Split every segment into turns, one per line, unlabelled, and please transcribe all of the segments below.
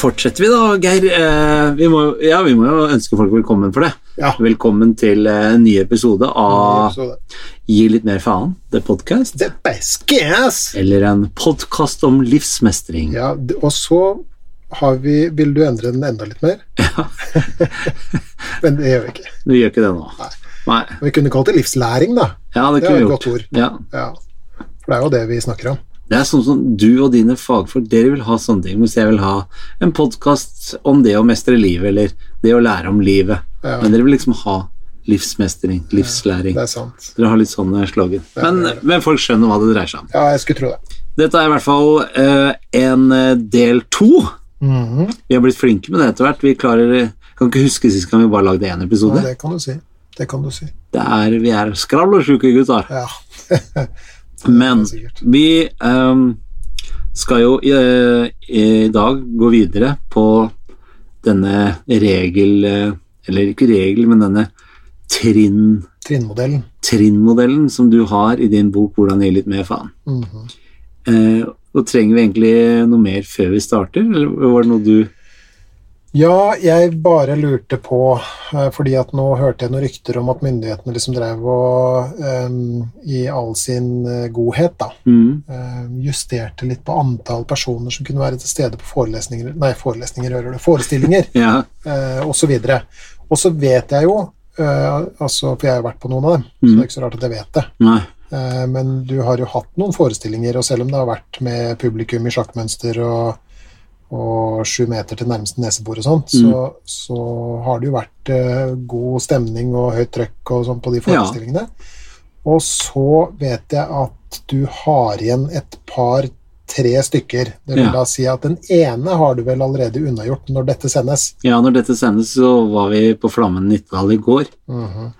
fortsetter vi da, Geir. Eh, vi, må, ja, vi må jo ønske folk velkommen for det.
Ja.
Velkommen til eh, en ny episode av Gi litt mer faen, The Podcast.
Det er guess.
Eller en podkast om livsmestring.
Ja, og så har vi Vil du endre den enda litt mer? Ja. Men det gjør vi ikke.
Du gjør ikke det nå?
Nei.
Nei.
Vi kunne kalt det livslæring, da.
Ja, det
Det er
vi
et
gjort.
godt ord.
Ja.
Ja. For det er jo det vi snakker om.
Det er sånn som du og dine fagfolk, dere vil ha sånne ting. Hvis jeg vil ha en podkast om det å mestre livet, eller det å lære om livet.
Ja.
Men dere vil liksom ha livsmestring, livslæring.
Det er sant.
Dere har litt sånne slogan.
Ja,
Men,
det det.
men folk skjønner hva det dreier seg om.
Ja, jeg skulle tro det.
Dette er i hvert fall uh, en eh, del to.
Mhm.
Vi har blitt flinke med det etter hvert. Vi klarer Kan ikke huske sist gang vi bare lagde én episode.
Ja, det kan du si. Det kan du si.
Det er, vi er skravlesjuke gutter.
Ja.
Men vi um, skal jo i, i dag gå videre på denne regel eh, Eller ikke regel, men denne trinn
Trinnmodellen.
trinnmodellen som du har i din bok 'Hvordan gi litt mer faen'.
Mm
-hmm. uh, og trenger vi egentlig noe mer før vi starter, eller var det noe du
Ja, jeg bare lurte på, eh, fordi at nå hørte jeg noen rykter om at myndighetene liksom drev og um, i all sin eh, godhet, da,
mm,
justerte litt på antall personer som kunne være til stede på forelesninger, nei, forelesninger, hører du, forestillinger,
Ja.
uh, så videre. Og så vet jeg jo, uh, altså, for jeg har jo vært på noen av dem, så
Mm.
det er ikke så rart at jeg vet det.
Nei.
Uh, Men du har jo hatt noen forestillinger, og selv om det har vært med publikum i sjakkmønster og, og sju meter til nærmeste nesebor og sånt, så, så har det jo vært eh, god stemning og høyt trøkk og sånn på de
Ja.
forestillingene. Og så vet jeg at du har igjen et par-tre stykker. Det vil
Ja.
da si at den ene har du vel allerede unnagjort når dette sendes.
Ja, når dette sendes, så var vi på Flammen Nittedal i går
Mhm.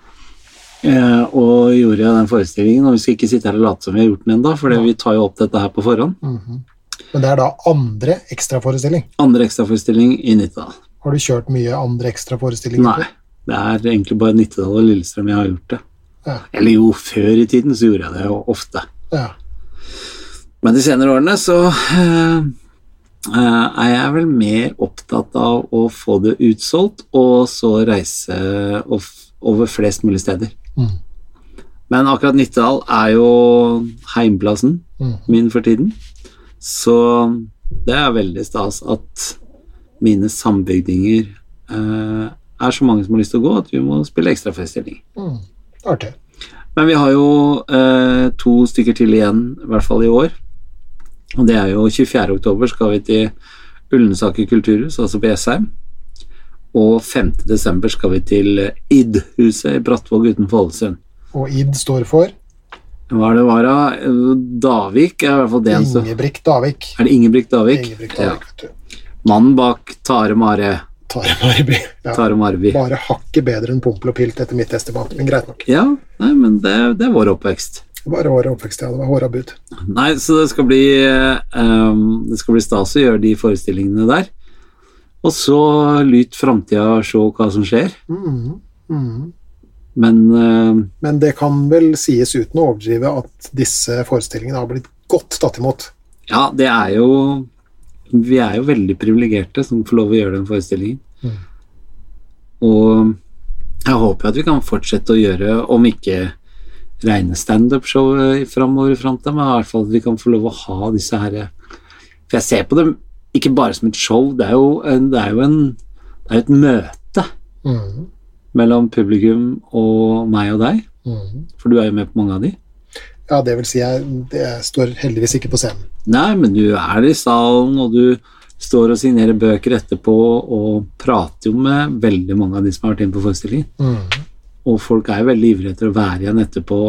eh, og gjorde den forestillingen. Og vi skal ikke sitte her og late som vi har gjort den ennå, for vi tar jo opp dette her på forhånd.
Mhm. Men det er da andre ekstraforestilling.
Andre ekstraforestilling i Nittedal.
Har du kjørt mye andre ekstraforestillinger?
Nei, det er egentlig bare Nittedal og Lillestrøm jeg har gjort det.
Ja.
Eller jo, før i tiden så gjorde jeg det jo ofte.
Ja.
Men de senere årene så eh, er jeg vel mer opptatt av å få det utsolgt, og så reise over flest mulig steder.
Mm.
Men akkurat Nittedal er jo heimplassen
Mm.
min for tiden, så det er veldig stas at mine sambygdinger eh, er så mange som har lyst til å gå, at vi må spille ekstraforestilling.
Mm. Artig.
Men vi har jo eh, to stykker til igjen, i hvert fall i år. Og det er jo 24. oktober skal vi til Ullensaker kulturhus, altså på Jessheim. Og 5. desember skal vi til ID-huset i Brattvåg utenfor Ålesund.
Og ID står for
Hva er det var da? Davik er i hvert fall det eneste.
Ingebrigt Davik.
Er det Ingebrigt Davik?
Ingebrigt
Ja.
Davik, vet du.
Mannen bak Tare Mare.
Tare Marby. Ja.
Tare Marby.
Bare hakket bedre enn Pompel og Pilt etter mitt estimat, men greit nok.
Ja, nei, men det, det er vår oppvekst.
Det var året oppvekst, ja. Det var håra bud.
Nei, så det skal bli um, Det skal bli stas å gjøre de forestillingene der. Og så lyt framtida se hva som skjer.
Mhm. Mhm.
Men eh,
Men det kan vel sies uten å overdrive at disse forestillingene har blitt godt tatt imot.
ja, det er jo Vi er jo veldig privilegerte som får lov å gjøre den forestillingen.
Mm.
Og jeg håper at vi kan fortsette å gjøre, om ikke rene standup-show framover i framtida, men i hvert fall at vi kan få lov å ha disse her For jeg ser på dem ikke bare som et show, det er jo, en, det er jo en, det er jo et møte
Mhm.
Mellom publikum og meg og deg,
Mm.
for du er jo med på mange av de.
Ja, det vil si, jeg, jeg står heldigvis ikke på scenen.
Nei, men du er i salen, og du står og signerer bøker etterpå, og prater jo med veldig mange av de som har vært inne på forestillingen.
Mm.
Og folk er jo veldig ivrige etter å være igjen etterpå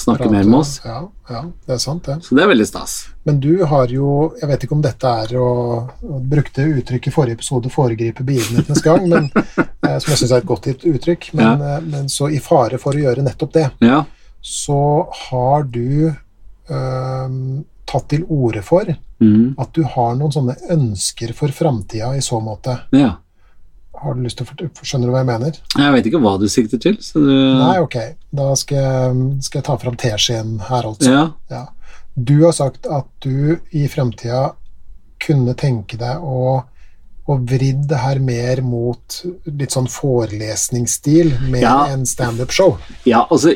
snakke mer med oss.
Ja, ja, det er sant, det.
Så det er veldig stas.
Men du har jo Jeg vet ikke om dette er å å brukte uttrykk i forrige episode 'foregripe begivenhetenes gang', men, eh, som jeg syns er et godt uttrykk. Men, ja. men så i fare for å gjøre nettopp det,
Ja.
så har du øh, tatt til orde for
mm.
at du har noen sånne ønsker for framtida i så måte.
ja.
Har du lyst til å Skjønner du hva jeg mener?
Jeg vet ikke hva du sikter til, så du
Nei, ok. Da skal jeg, skal jeg ta fram teskjeen her, altså.
Ja.
Ja. Du har sagt at du i fremtida kunne tenke deg å og vridd det her mer mot litt sånn forelesningsstil, med
Ja.
en standup-show.
Ja, altså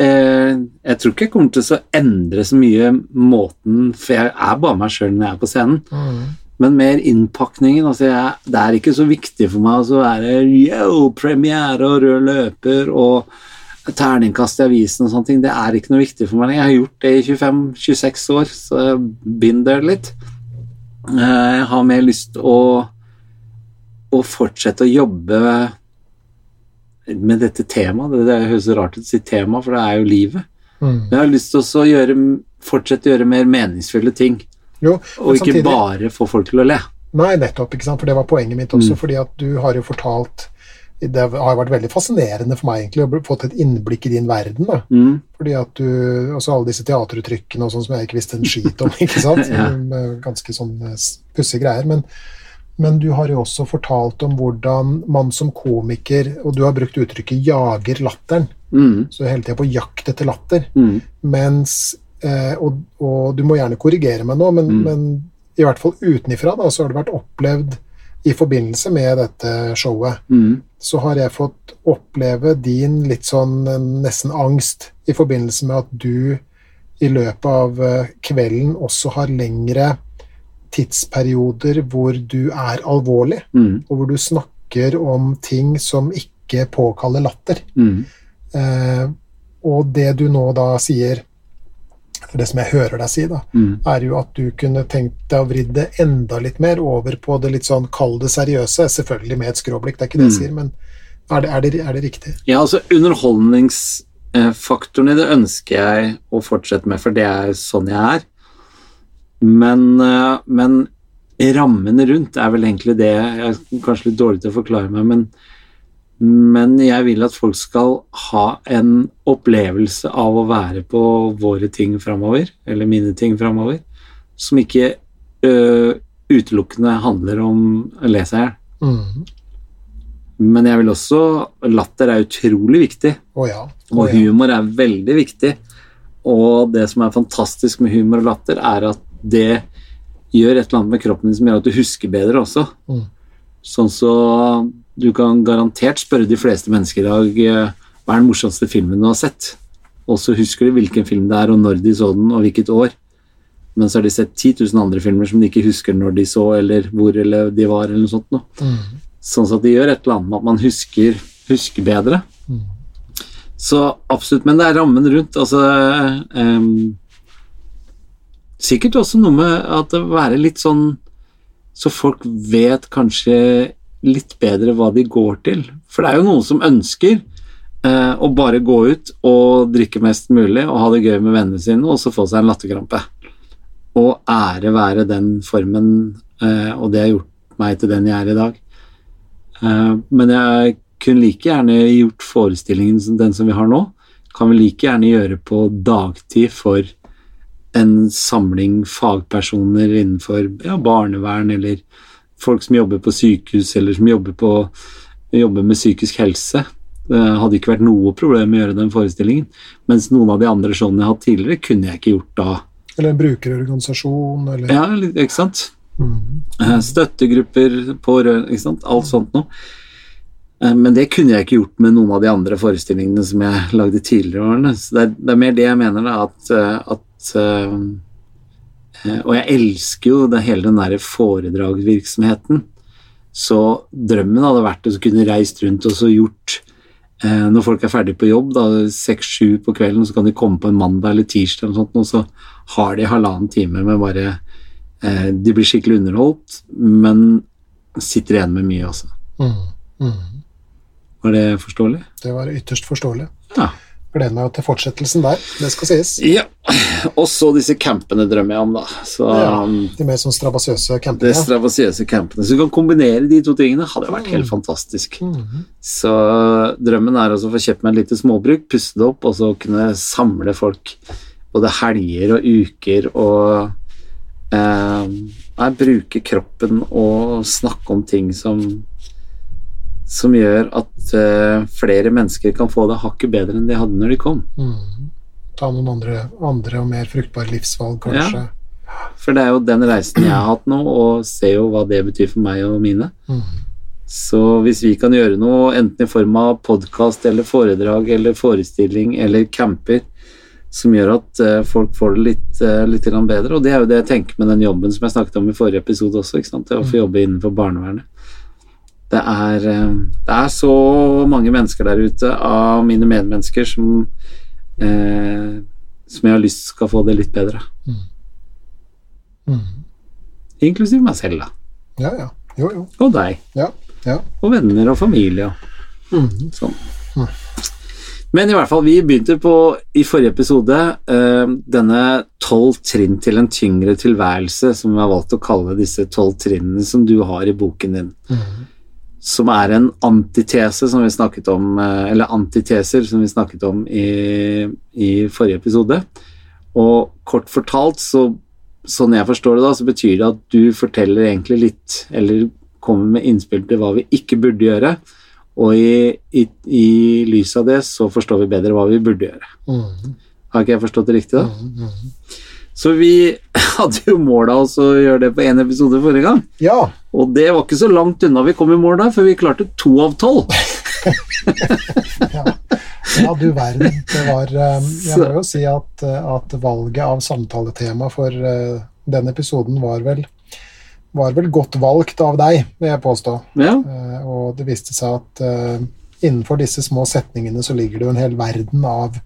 eh, Jeg tror ikke jeg kommer til å endre så mye måten For jeg er bare meg sjøl når jeg er på scenen. Men mer innpakningen. Altså jeg, det er ikke så viktig for meg å være yo, premiere og rød løper og terningkast i avisen og sånne ting. Det er ikke noe viktig for meg. Jeg har gjort det i 25-26 år, så jeg been there litt. Eh, Jeg har mer lyst å, å fortsette å jobbe med dette temaet. Det, det høres rart ut å si tema, for det er jo livet.
Mm.
Men jeg har lyst til å gjøre, fortsette å gjøre mer meningsfulle ting,
Jo,
og ikke
samtidig-
bare få folk til å le.
Nei, nettopp, ikke sant? for det var poenget mitt
Mm.
også. fordi at du har jo fortalt Det har vært veldig fascinerende for meg egentlig å få fått et innblikk i din verden. da.
Mm.
Fordi at du, også Alle disse teateruttrykkene og sånn som jeg ikke visste en skit om. ikke sant?
Ja.
Ganske sånn eh, pussige greier. Men, men du har jo også fortalt om hvordan man som komiker Og du har brukt uttrykket 'jager latteren'.
Mm.
Så hele tida på jakt etter latter.
Mm.
Mens eh, og, og du må gjerne korrigere meg nå, men,
Mm.
men i hvert fall utenifra da, så har det vært opplevd i forbindelse med dette showet,
Mm.
så har jeg fått oppleve din litt sånn nesten angst i forbindelse med at du i løpet av eh, kvelden også har lengre tidsperioder hvor du er alvorlig,
Mm.
og hvor du snakker om ting som ikke påkaller latter.
Mm.
Eh, og det du nå da sier, det som jeg hører deg si, da,
Mm.
er jo at du kunne tenkt deg å vri det enda litt mer over på det litt sånn kall det seriøse, selvfølgelig med et skråblikk, det er ikke det jeg
Mm.
sier, men er det, er det, er det riktig?
Ja, altså underholdningsfaktoren i det ønsker jeg å fortsette med, for det er sånn jeg er. Men, eh, men rammene rundt er vel egentlig det Jeg er kanskje litt dårlig til å forklare meg, men, men jeg vil at folk skal ha en opplevelse av å være på våre ting framover, eller mine ting framover, som ikke ø, utelukkende handler om å le seg.
Mm.
Men jeg vil også Latter er utrolig viktig.
Oh ja. Å
Og humor er veldig viktig. Og det som er fantastisk med humor og latter, er at det gjør et eller annet med kroppen din som gjør at du husker bedre også.
Mm.
Sånn så du kan garantert spørre de fleste mennesker i dag eh, hva er den morsomste filmen du har sett? Og så husker de hvilken film det er, og når de så den, og hvilket år. Men så har de sett 10 000 andre filmer som de ikke husker når de så, eller hvor eller de var, eller noe sånt noe.
Mm.
Sånn at de gjør et eller annet med at man husker, husker bedre.
Mm.
Så absolutt, men det er rammen rundt. Altså um, Sikkert også noe med at det være litt sånn Så folk vet kanskje litt bedre hva de går til. For det er jo noen som ønsker eh, å bare gå ut og drikke mest mulig og ha det gøy med vennene sine, og så få seg en latterkrampe. Og ære være den formen, eh, og det har gjort meg til den jeg er i dag. Eh, men jeg kunne like gjerne gjort forestillingen som den som vi har nå, kan vi like gjerne gjøre på dagtid for en samling fagpersoner innenfor ja, barnevern eller folk som jobber på sykehus eller som jobber, på, jobber med psykisk helse. Det hadde ikke vært noe problem med å gjøre den forestillingen. Mens noen av de andre showene jeg har hatt tidligere, kunne jeg ikke gjort da.
Eller en brukerorganisasjon, eller
Ja, ikke sant?
mm.
Eh, Støttegrupper, pårørende, ikke sant? Alt sånt noe. Eh, Men det kunne jeg ikke gjort med noen av de andre forestillingene som jeg lagde tidligere årene. Så det er, det er mer det jeg mener, da, at, eh, at eh, eh, Og jeg elsker jo det, hele den derre foredragsvirksomheten. Så drømmen hadde vært å kunne reist rundt og så gjort eh, Når folk er ferdig på jobb, da seks-sju på kvelden, så kan de komme på en mandag eller tirsdag, eller sånt, og så har de halvannen time med bare eh, De blir skikkelig underholdt, men sitter igjen med mye også.
Mm. Mm.
Var det forståelig?
Det var ytterst forståelig.
Ja.
Gleder meg til fortsettelsen der, det skal sies.
ja. Og så disse campene drømmer jeg om, da. Så
Ja.
um,
De mer sånn strabasiøse
campene.
De
strabasiøse campene. Så du kan kombinere de to tingene. Hadde vært helt fantastisk.
Mm.
Så drømmen er også å få kjøpt meg et lite småbruk, pusse det opp, og så kunne samle folk både helger og uker og eh, bruke kroppen og snakke om ting som som gjør at uh, flere mennesker kan få det hakket bedre enn de hadde når de kom.
Mm. Ta noen andre, andre og mer fruktbare livsvalg, kanskje.
For det er jo den reisen jeg har hatt nå, og ser jo hva det betyr for meg og mine.
Mm.
Så hvis vi kan gjøre noe, enten i form av podkast eller foredrag eller forestilling eller camper, som gjør at eh, folk får det litt, eh, litt bedre, og det er jo det jeg tenker med den jobben som jeg snakket om i forrige episode også, å få jobbe innenfor barnevernet. Det er, eh, det er så mange mennesker der ute av mine medmennesker som, eh, som jeg har lyst skal få det litt bedre.
Mm.
Inklusiv meg selv, da.
Ja, ja. Jo, jo.
Og deg.
Ja. ja.
Og venner og familie. og
Mm.
Sånn. Men i hvert fall, vi begynte på i forrige episode eh, denne tolv trinn til en tyngre tilværelse, som vi har valgt å kalle disse tolv trinnene som du har i boken din.
Mm.
Som er en antitese som vi snakket om, eh, eller antiteser som vi snakket om i, i forrige episode. Og kort fortalt, så, sånn jeg forstår det da, så betyr det at du forteller egentlig litt, eller kommer med innspill til hva vi ikke burde gjøre. Og i, i, i lys av det så forstår vi bedre hva vi burde gjøre.
Mm.
Har ikke jeg forstått det riktig, da?
Mm. Mm.
Så vi hadde jo mål av oss å gjøre det på én episode forrige gang.
Ja.
Og det var ikke så langt unna vi kom i mål da, for vi klarte to av tolv.
ja. Ja, du verden. Det var eh, Jeg må jo si at, eh, at valget av samtaletema for eh, den episoden var vel var vel godt valgt av deg, vil jeg påstå.
Ja.
Uh, Og det viste seg at uh, innenfor disse små setningene så ligger det jo en hel verden av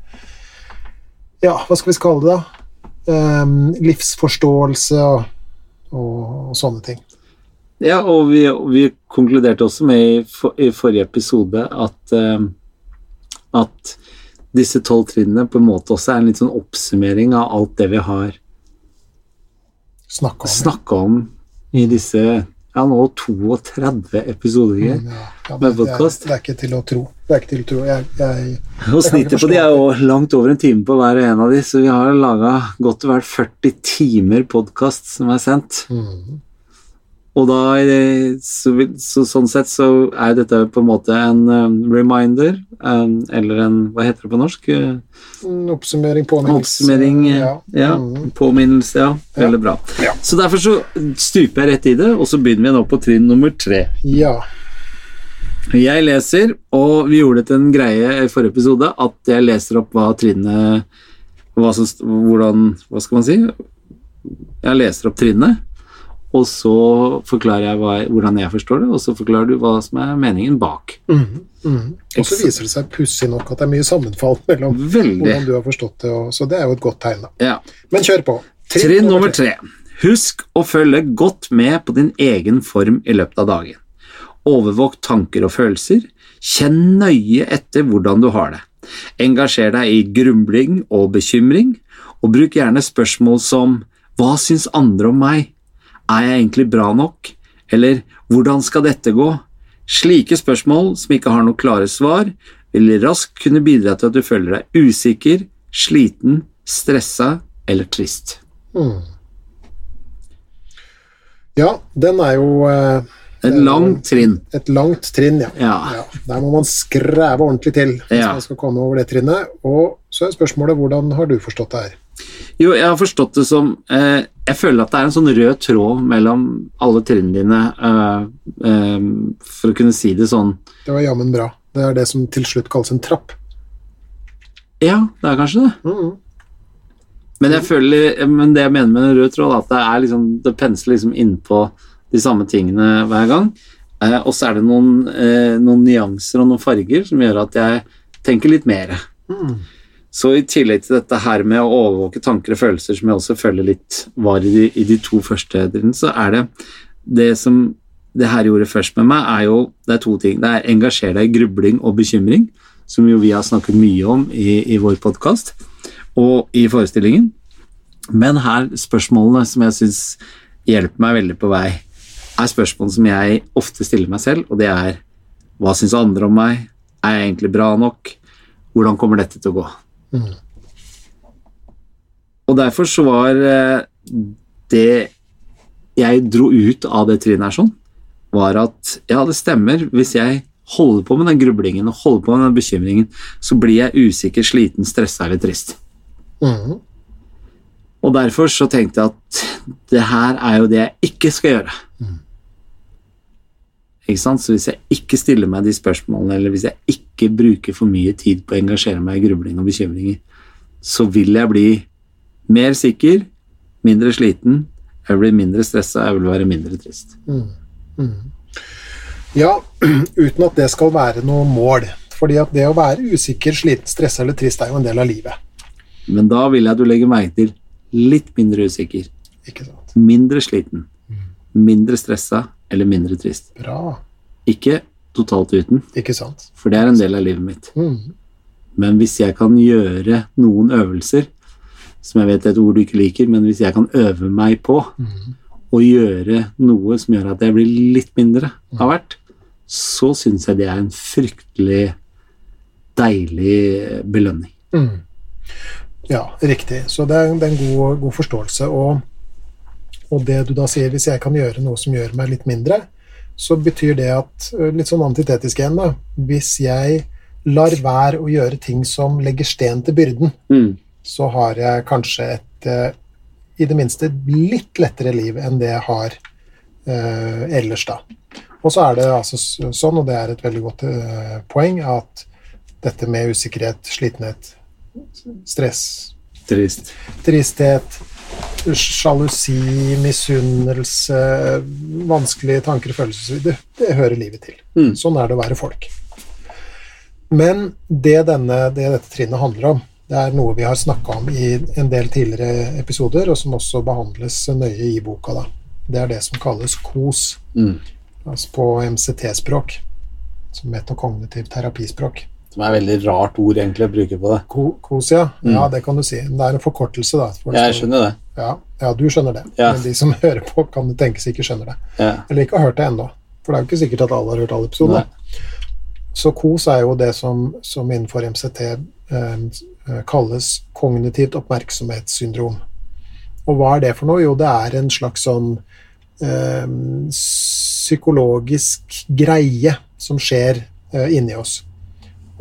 Ja, hva skal vi kalle det, da? Um, livsforståelse og, og, og sånne ting.
Ja, og vi, vi konkluderte også med i, for, i forrige episode at, uh, at disse tolv trinnene på en måte også er en litt sånn oppsummering av alt det vi har
snakka om.
snakka om i disse ja, nå 32 episoder.
Mm, ja, ja,
med
podkast. det, det er ikke til å tro. Det er ikke til å tro. Jeg, jeg,
Og snittet på de er jo langt over en time på hver og en av de, så vi har laga godt og vel 40 timer podkast som er sendt.
mm,
Og da, så, så sånn sett så er dette på en måte en um, reminder, um, eller en Hva heter det på norsk?
En oppsummering, påminnelse.
Oppsummering, ja. ja.
Mm,
Påminnelse, ja. Veldig bra.
Ja.
Så derfor så stuper jeg rett i det, og så begynner vi nå på trinn nummer tre.
ja.
Jeg leser, og vi gjorde det til en greie i forrige episode, at jeg leser opp hva trinnet hva som, Hvordan Hva skal man si? Jeg leser opp trinnet, og så forklarer jeg hva, hvordan jeg forstår det, og så forklarer du hva som er meningen bak.
Mm -hmm. Og så viser det seg pussig nok at det er mye sammenfall mellom
Veldig.
hvordan du har forstått det, og, så det er jo et godt tegn. da.
Ja.
Men kjør på.
Trinn nummer tre. Husk å følge godt med på din egen form i løpet av dagen. Overvåk tanker og følelser. Kjenn nøye etter hvordan du har det. Engasjer deg i grumling og bekymring, og bruk gjerne spørsmål som Hva syns andre om meg? Er jeg egentlig bra nok? Eller Hvordan skal dette gå? Slike spørsmål som ikke har noe klare svar, vil raskt kunne bidra til at du føler deg usikker, sliten, stressa eller trist.
Mm. Ja, den er jo eh,
Et langt trinn.
et langt trinn, ja.
Ja.
ja. Der må man skreve ordentlig til hvis
Ja.
man skal komme over det trinnet. Og så er spørsmålet hvordan har du forstått det her?
Jo, jeg har forstått det som eh, Jeg føler at det er en sånn rød tråd mellom alle trinnene dine, eh, eh, for å kunne si det sånn
Det var jammen bra. Det er det som til slutt kalles en trapp.
Ja, det er kanskje det.
Mhm.
Men jeg føler, men det jeg mener med en rød tråd, er at det er liksom Det pensler liksom innpå de samme tingene hver gang. Eh, og så er det noen, eh, noen nyanser og noen farger som gjør at jeg tenker litt mer.
Mhm.
Så i tillegg til dette her med å overvåke tanker og følelser, som jeg også føler litt var i de, i de to første trinnene, så er det det som det her gjorde først med meg, er jo Det er to ting. Det er engasjer deg i grubling og bekymring, som jo vi har snakket mye om i, i vår podkast og i forestillingen. Men her spørsmålene som jeg syns hjelper meg veldig på vei, er spørsmål som jeg ofte stiller meg selv, og det er hva syns andre om meg? Er jeg egentlig bra nok? Hvordan kommer dette til å gå?
Mhm.
Og derfor så var eh, det jeg dro ut av det trinnet her sånn, var at ja, det stemmer. Hvis jeg holder på med den grublingen og holder på med den bekymringen, så blir jeg usikker, sliten, stressa eller trist.
Mm.
Og derfor så tenkte jeg at det her er jo det jeg ikke skal gjøre. Så hvis jeg ikke stiller meg de spørsmålene, eller hvis jeg ikke bruker for mye tid på å engasjere meg i grubling og bekymringer, så vil jeg bli mer sikker, mindre sliten, jeg blir mindre stressa, jeg vil være mindre trist.
Ja, uten at det skal være noe mål. Fordi at det å være usikker, sliten, stressa eller trist er jo en del av livet.
Men da vil jeg at du legger merke til litt mindre usikker, mindre sliten, mindre stressa eller mindre trist.
Bra.
Ikke totalt uten,
Ikke sant?
for det er en del av livet mitt.
Mm.
Men hvis jeg kan gjøre noen øvelser, som jeg vet er et ord du ikke liker, men hvis jeg kan øve meg på å gjøre noe som gjør at jeg blir litt mindre av hvert, så syns jeg det er en fryktelig deilig belønning.
Mm. Ja, riktig. Så det er, det er en god, god forståelse. Og, og det du da sier, hvis jeg kan gjøre noe som gjør meg litt mindre, så betyr det at Litt sånn antitetisk igjen, da. Hvis jeg lar være å gjøre ting som legger sten til byrden,
Mm.
så har jeg kanskje et i det minste litt lettere liv enn det jeg har eh, ellers, da. Og så er det altså sånn, og det er et veldig godt eh, poeng, at dette med usikkerhet, slitenhet, stress,
Trist.
tristhet, sjalusi, misunnelse, vanskelige tanker og følelser det, det hører livet til.
Mm.
Sånn er det å være folk. Men det, denne, det dette trinnet handler om, det er noe vi har snakka om i en del tidligere episoder, og som også behandles nøye i boka. Da. Det er det som kalles KOS,
Mm.
altså på MCT-språk, som metakognitiv terapispråk.
Som er et veldig rart ord egentlig å bruke på det.
Ko- KOS, ja. Ja, det kan du si. Det er en forkortelse, da. for
Jeg skjønner det.
Ja, ja, du skjønner det.
Ja.
Men de som hører på, kan det tenkes ikke skjønner det.
Ja.
Eller ikke har hørt det ennå. For det er jo ikke sikkert at alle har hørt alle episodene. Så KOS er jo det som, som innenfor MCT eh, kalles kognitivt oppmerksomhetssyndrom. Og hva er det for noe? Jo, det er en slags sånn eh, psykologisk greie som skjer eh, inni oss.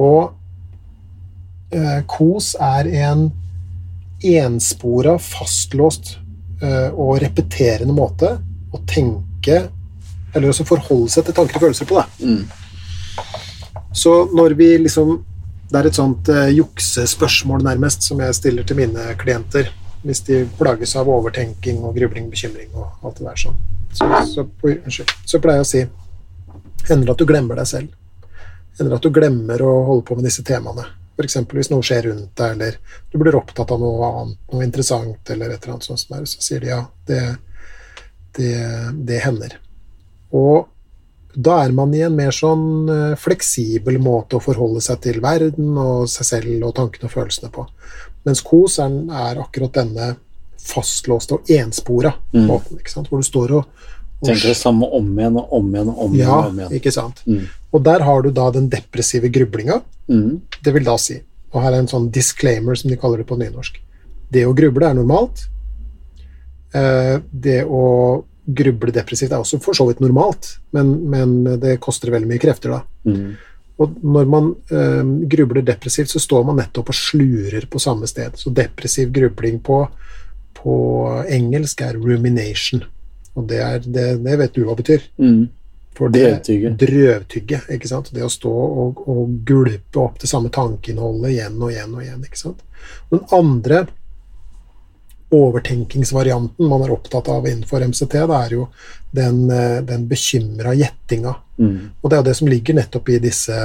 Og eh, KOS er en enspora, fastlåst eh, og repeterende måte å tenke Eller også forholde seg til tanker og følelser på. Da.
Mm.
Så når vi liksom Det er et sånt eh, juksespørsmål nærmest som jeg stiller til mine klienter hvis de plages av overtenking og grubling, bekymring og alt det der sånn. Så, så, så pleier jeg å si Hender det at du glemmer deg selv? Hender at du glemmer å holde på med disse temaene? F.eks. hvis noe skjer rundt deg, eller du blir opptatt av noe annet, noe interessant, eller et eller annet sånt, som er, så sier de ja, det, det, det hender. Og da er man i en mer sånn eh, fleksibel måte å forholde seg til verden og seg selv og tankene og følelsene på. Mens kos er, er akkurat denne fastlåste og enspora
Mm.
måten, hvor du står og
Tenker det samme om igjen og om igjen og om igjen.
Ja,
om igjen.
ikke sant.
Mm.
Og der har du da den depressive grublinga.
Mm.
Det vil da si, og her er en sånn disclaimer som de kaller det på nynorsk, det å gruble er normalt. Eh, Det å gruble depressivt er også for så vidt normalt, men, men det koster veldig mye krefter da.
Mm.
Og når man eh, grubler depressivt, så står man nettopp og slurer på samme sted. Så depressiv grubling på, på engelsk er rumination. Og det, er, det, det vet du hva betyr.
Mm.
For det-
Drøvtygge.
Drøvtygge, ikke sant. Det å stå og, og gulpe opp det samme tankeinnholdet igjen og igjen og igjen. ikke sant. Den andre overtenkingsvarianten man er opptatt av innenfor MCT, det er jo den, eh, den bekymra gjettinga.
Mm.
Og det er jo det som ligger nettopp i disse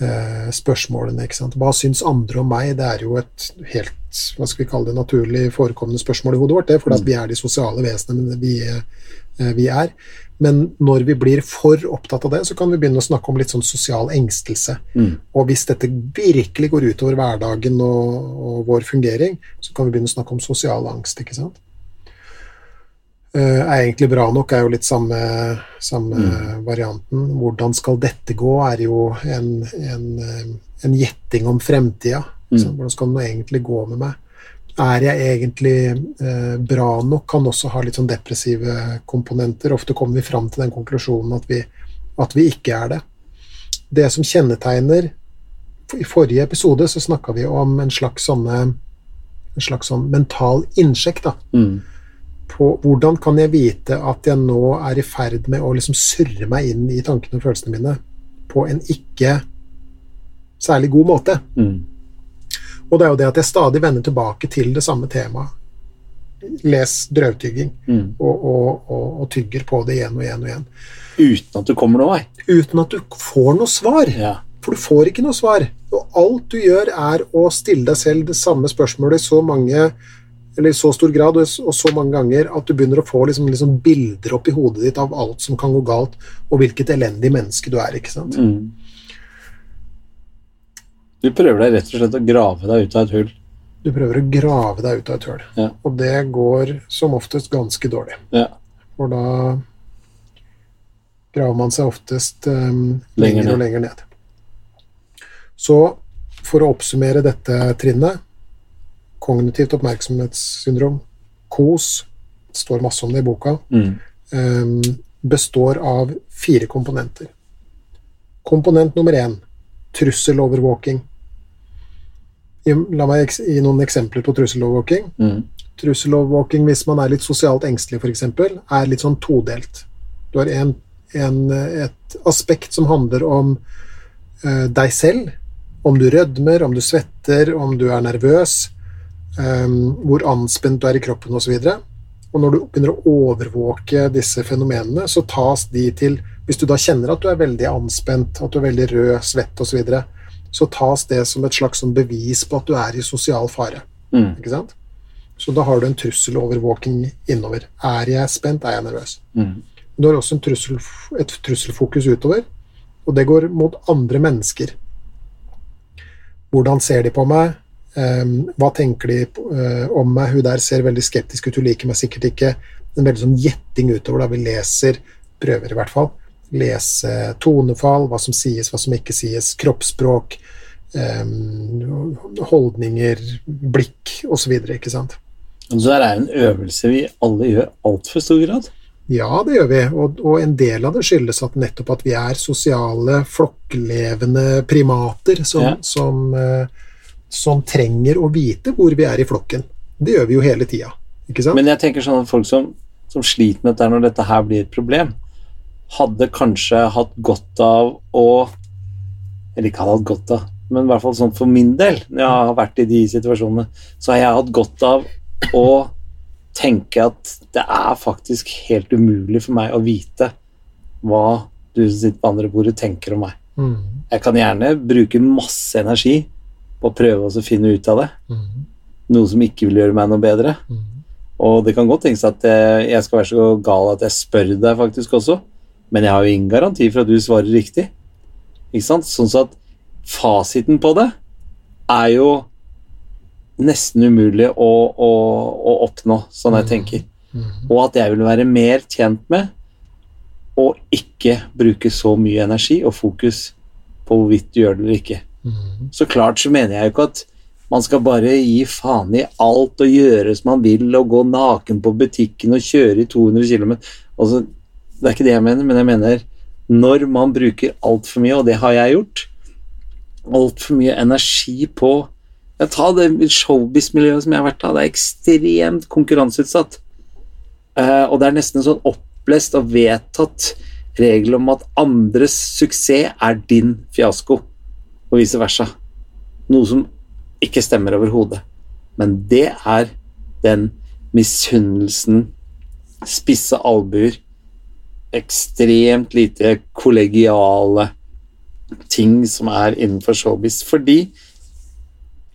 eh, spørsmålene. ikke sant? Hva syns andre om meg? Det er jo et helt hva skal vi kalle det, naturlig forekommende spørsmål i hodet vårt. Det er fordi at vi er de sosiale vesenene vi, eh, vi er. Men når vi blir for opptatt av det, så kan vi begynne å snakke om litt sånn sosial engstelse.
Mm.
Og hvis dette virkelig går utover hverdagen og, og vår fungering, så kan vi begynne å snakke om sosial angst. ikke sant? Eh, er egentlig bra nok, er jo litt samme, samme varianten. Hvordan skal dette gå, er jo en, en, eh, en gjetting om fremtida. Ikke? Hvordan skal det nå egentlig gå med meg? Er jeg egentlig eh, bra nok? Kan også ha litt sånn depressive komponenter. Ofte kommer vi fram til den konklusjonen at vi, at vi ikke er det. Det som kjennetegner I forrige episode så snakka vi om en slags sånne en slags sånn mental innsjekk
Mm.
på hvordan kan jeg vite at jeg nå er i ferd med å liksom surre meg inn i tankene og følelsene mine på en ikke særlig god måte.
Mm.
Og det er jo det at jeg stadig vender tilbake til det samme temaet. Les drøvtygging,
Mm.
og, og, og, og tygger på det igjen og igjen og igjen.
Uten at du kommer noen vei.
Uten at du får noe svar.
Ja.
For du får ikke noe svar. Og alt du gjør, er å stille deg selv det samme spørsmålet i så mange eller i så stor grad og så- mange ganger at du begynner å få liksom, liksom bilder opp i hodet ditt av alt som kan gå galt, og hvilket elendig menneske du er. ikke sant?
Mm. Du prøver deg rett og slett å grave deg ut av et hull.
Du prøver å grave deg ut av et hull,
Ja.
og det går som oftest ganske dårlig.
Ja.
For da graver man seg oftest um,
Lenger
lenger,
ned.
og lenger ned. Så for å oppsummere dette trinnet Kognitivt oppmerksomhetssyndrom, KOS, det står masse om det i boka,
Mm.
um, består av fire komponenter. Komponent nummer én trusselovervåking. La meg gi noen eksempler på trusselovervåking.
Mm.
Trusselovervåking hvis man er litt sosialt engstelig, f.eks., er litt sånn todelt. Du har en, en, et aspekt som handler om uh, deg selv. Om du rødmer, om du svetter, om du er nervøs, um, hvor anspent du er i kroppen osv. Og, og når du begynner å overvåke disse fenomenene, så tas de til Hvis du da kjenner at du er veldig anspent, at du er veldig rød, svett osv., så, videre, så tas det som et slags sånn bevis på at du er i sosial fare.
Mm.
Ikke sant? Så da har du en trusselovervåking innover. Er jeg spent? Er jeg nervøs?
Mm.
Du har også en trussel, et trusselfokus utover, og det går mot andre mennesker. Hvordan ser de på meg? Ehm, hva tenker de eh, om meg? Hun der ser veldig skeptisk ut, hun liker meg sikkert ikke. En veldig sånn gjetting utover da vi leser, prøver i hvert fall, lese tonefall, hva som sies, hva som ikke sies, kroppsspråk, um, holdninger, blikk osv., ikke sant?
Så det er en øvelse vi alle gjør altfor stor grad.
Ja, det gjør vi, og, og en del av det skyldes at nettopp at vi er sosiale, flokklevende primater som,
Ja.
som, uh, som trenger å vite hvor vi er i flokken. Det gjør vi jo hele tida?
Men jeg tenker sånn at folk som, som sliter med dette når dette her blir et problem, hadde kanskje hatt godt av å Eller ikke hadde hatt godt av, men i hvert fall sånn for min del, når jeg har vært i de situasjonene, så har jeg hatt godt av å tenke at det er faktisk helt umulig for meg å vite hva du som sitter på andre bordet, tenker om meg.
mm,
Jeg kan gjerne bruke masse energi på å prøve å finne ut av det,
mm,
noe som ikke vil gjøre meg noe bedre.
mm.
Og det kan godt tenkes at jeg, skal være så gal at jeg spør deg faktisk også, men jeg har jo ingen garanti for at du svarer riktig. Ikke sant? Sånn så at fasiten på det er jo nesten umulig å, å, å oppnå, sånn jeg tenker. Og at jeg vil være mer tjent med å ikke bruke så mye energi og fokus på hvorvidt du gjør det eller ikke.
mm.
Så klart så mener jeg jo ikke at man skal bare gi faen i alt og gjøre som man vil og gå naken på butikken og kjøre i 200 km. Altså, det er ikke det jeg mener, men jeg mener når man bruker altfor mye, og det har jeg gjort, altfor mye energi på ja, Ta det showbiz-miljøet som jeg har vært av, det er ekstremt konkurranseutsatt. Eh, og det er nesten en sånn opplest og vedtatt regel om at andres suksess er din fiasko, og vice versa. Noe som ikke stemmer overhodet. Men det er den misunnelsen, spisse albuer, ekstremt lite kollegiale ting som er innenfor showbiz. Fordi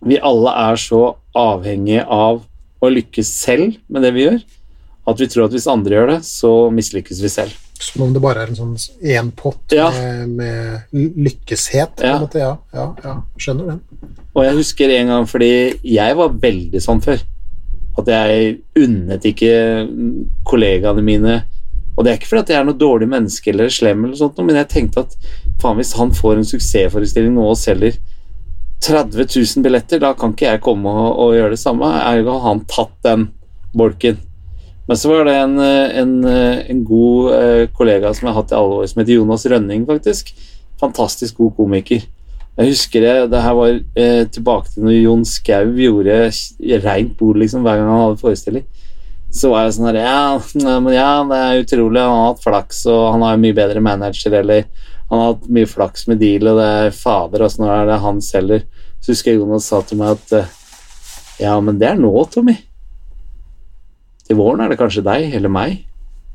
vi alle er så avhengige av å lykkes selv med det vi gjør, at vi tror at hvis andre gjør det, så mislykkes vi selv.
Som om det bare er en sånn én pott
Ja.
med, med lykkeshet.
Ja.
måte. Ja, ja, ja, skjønner den.
Og jeg husker en gang fordi jeg var veldig sånn før. At jeg unnet ikke kollegaene mine Og det er ikke fordi at jeg er noe dårlig menneske eller slem, eller sånt, men jeg tenkte at faen, hvis han får en suksessforestilling nå og selger 30 000 billetter, da kan ikke jeg komme og, og gjøre det samme. Ergo har han tatt den bolken. Men så var det en, en, en god eh, kollega som jeg har hatt i alle år, som heter Jonas Rønning, faktisk. Fantastisk god komiker. Jeg husker det, det her var eh, tilbake til når Jon Skau gjorde reint bord liksom, hver gang han hadde forestilling. Så var jeg sånn her ja, men ja, det er utrolig. Han har hatt flaks, og han har mye bedre manager, eller han har hatt mye flaks med deal, og det er fader, åssen er det han selger? Så husker jeg Jonas sa til meg at eh, ja, men det er nå, Tommy. Til våren er det kanskje deg eller meg.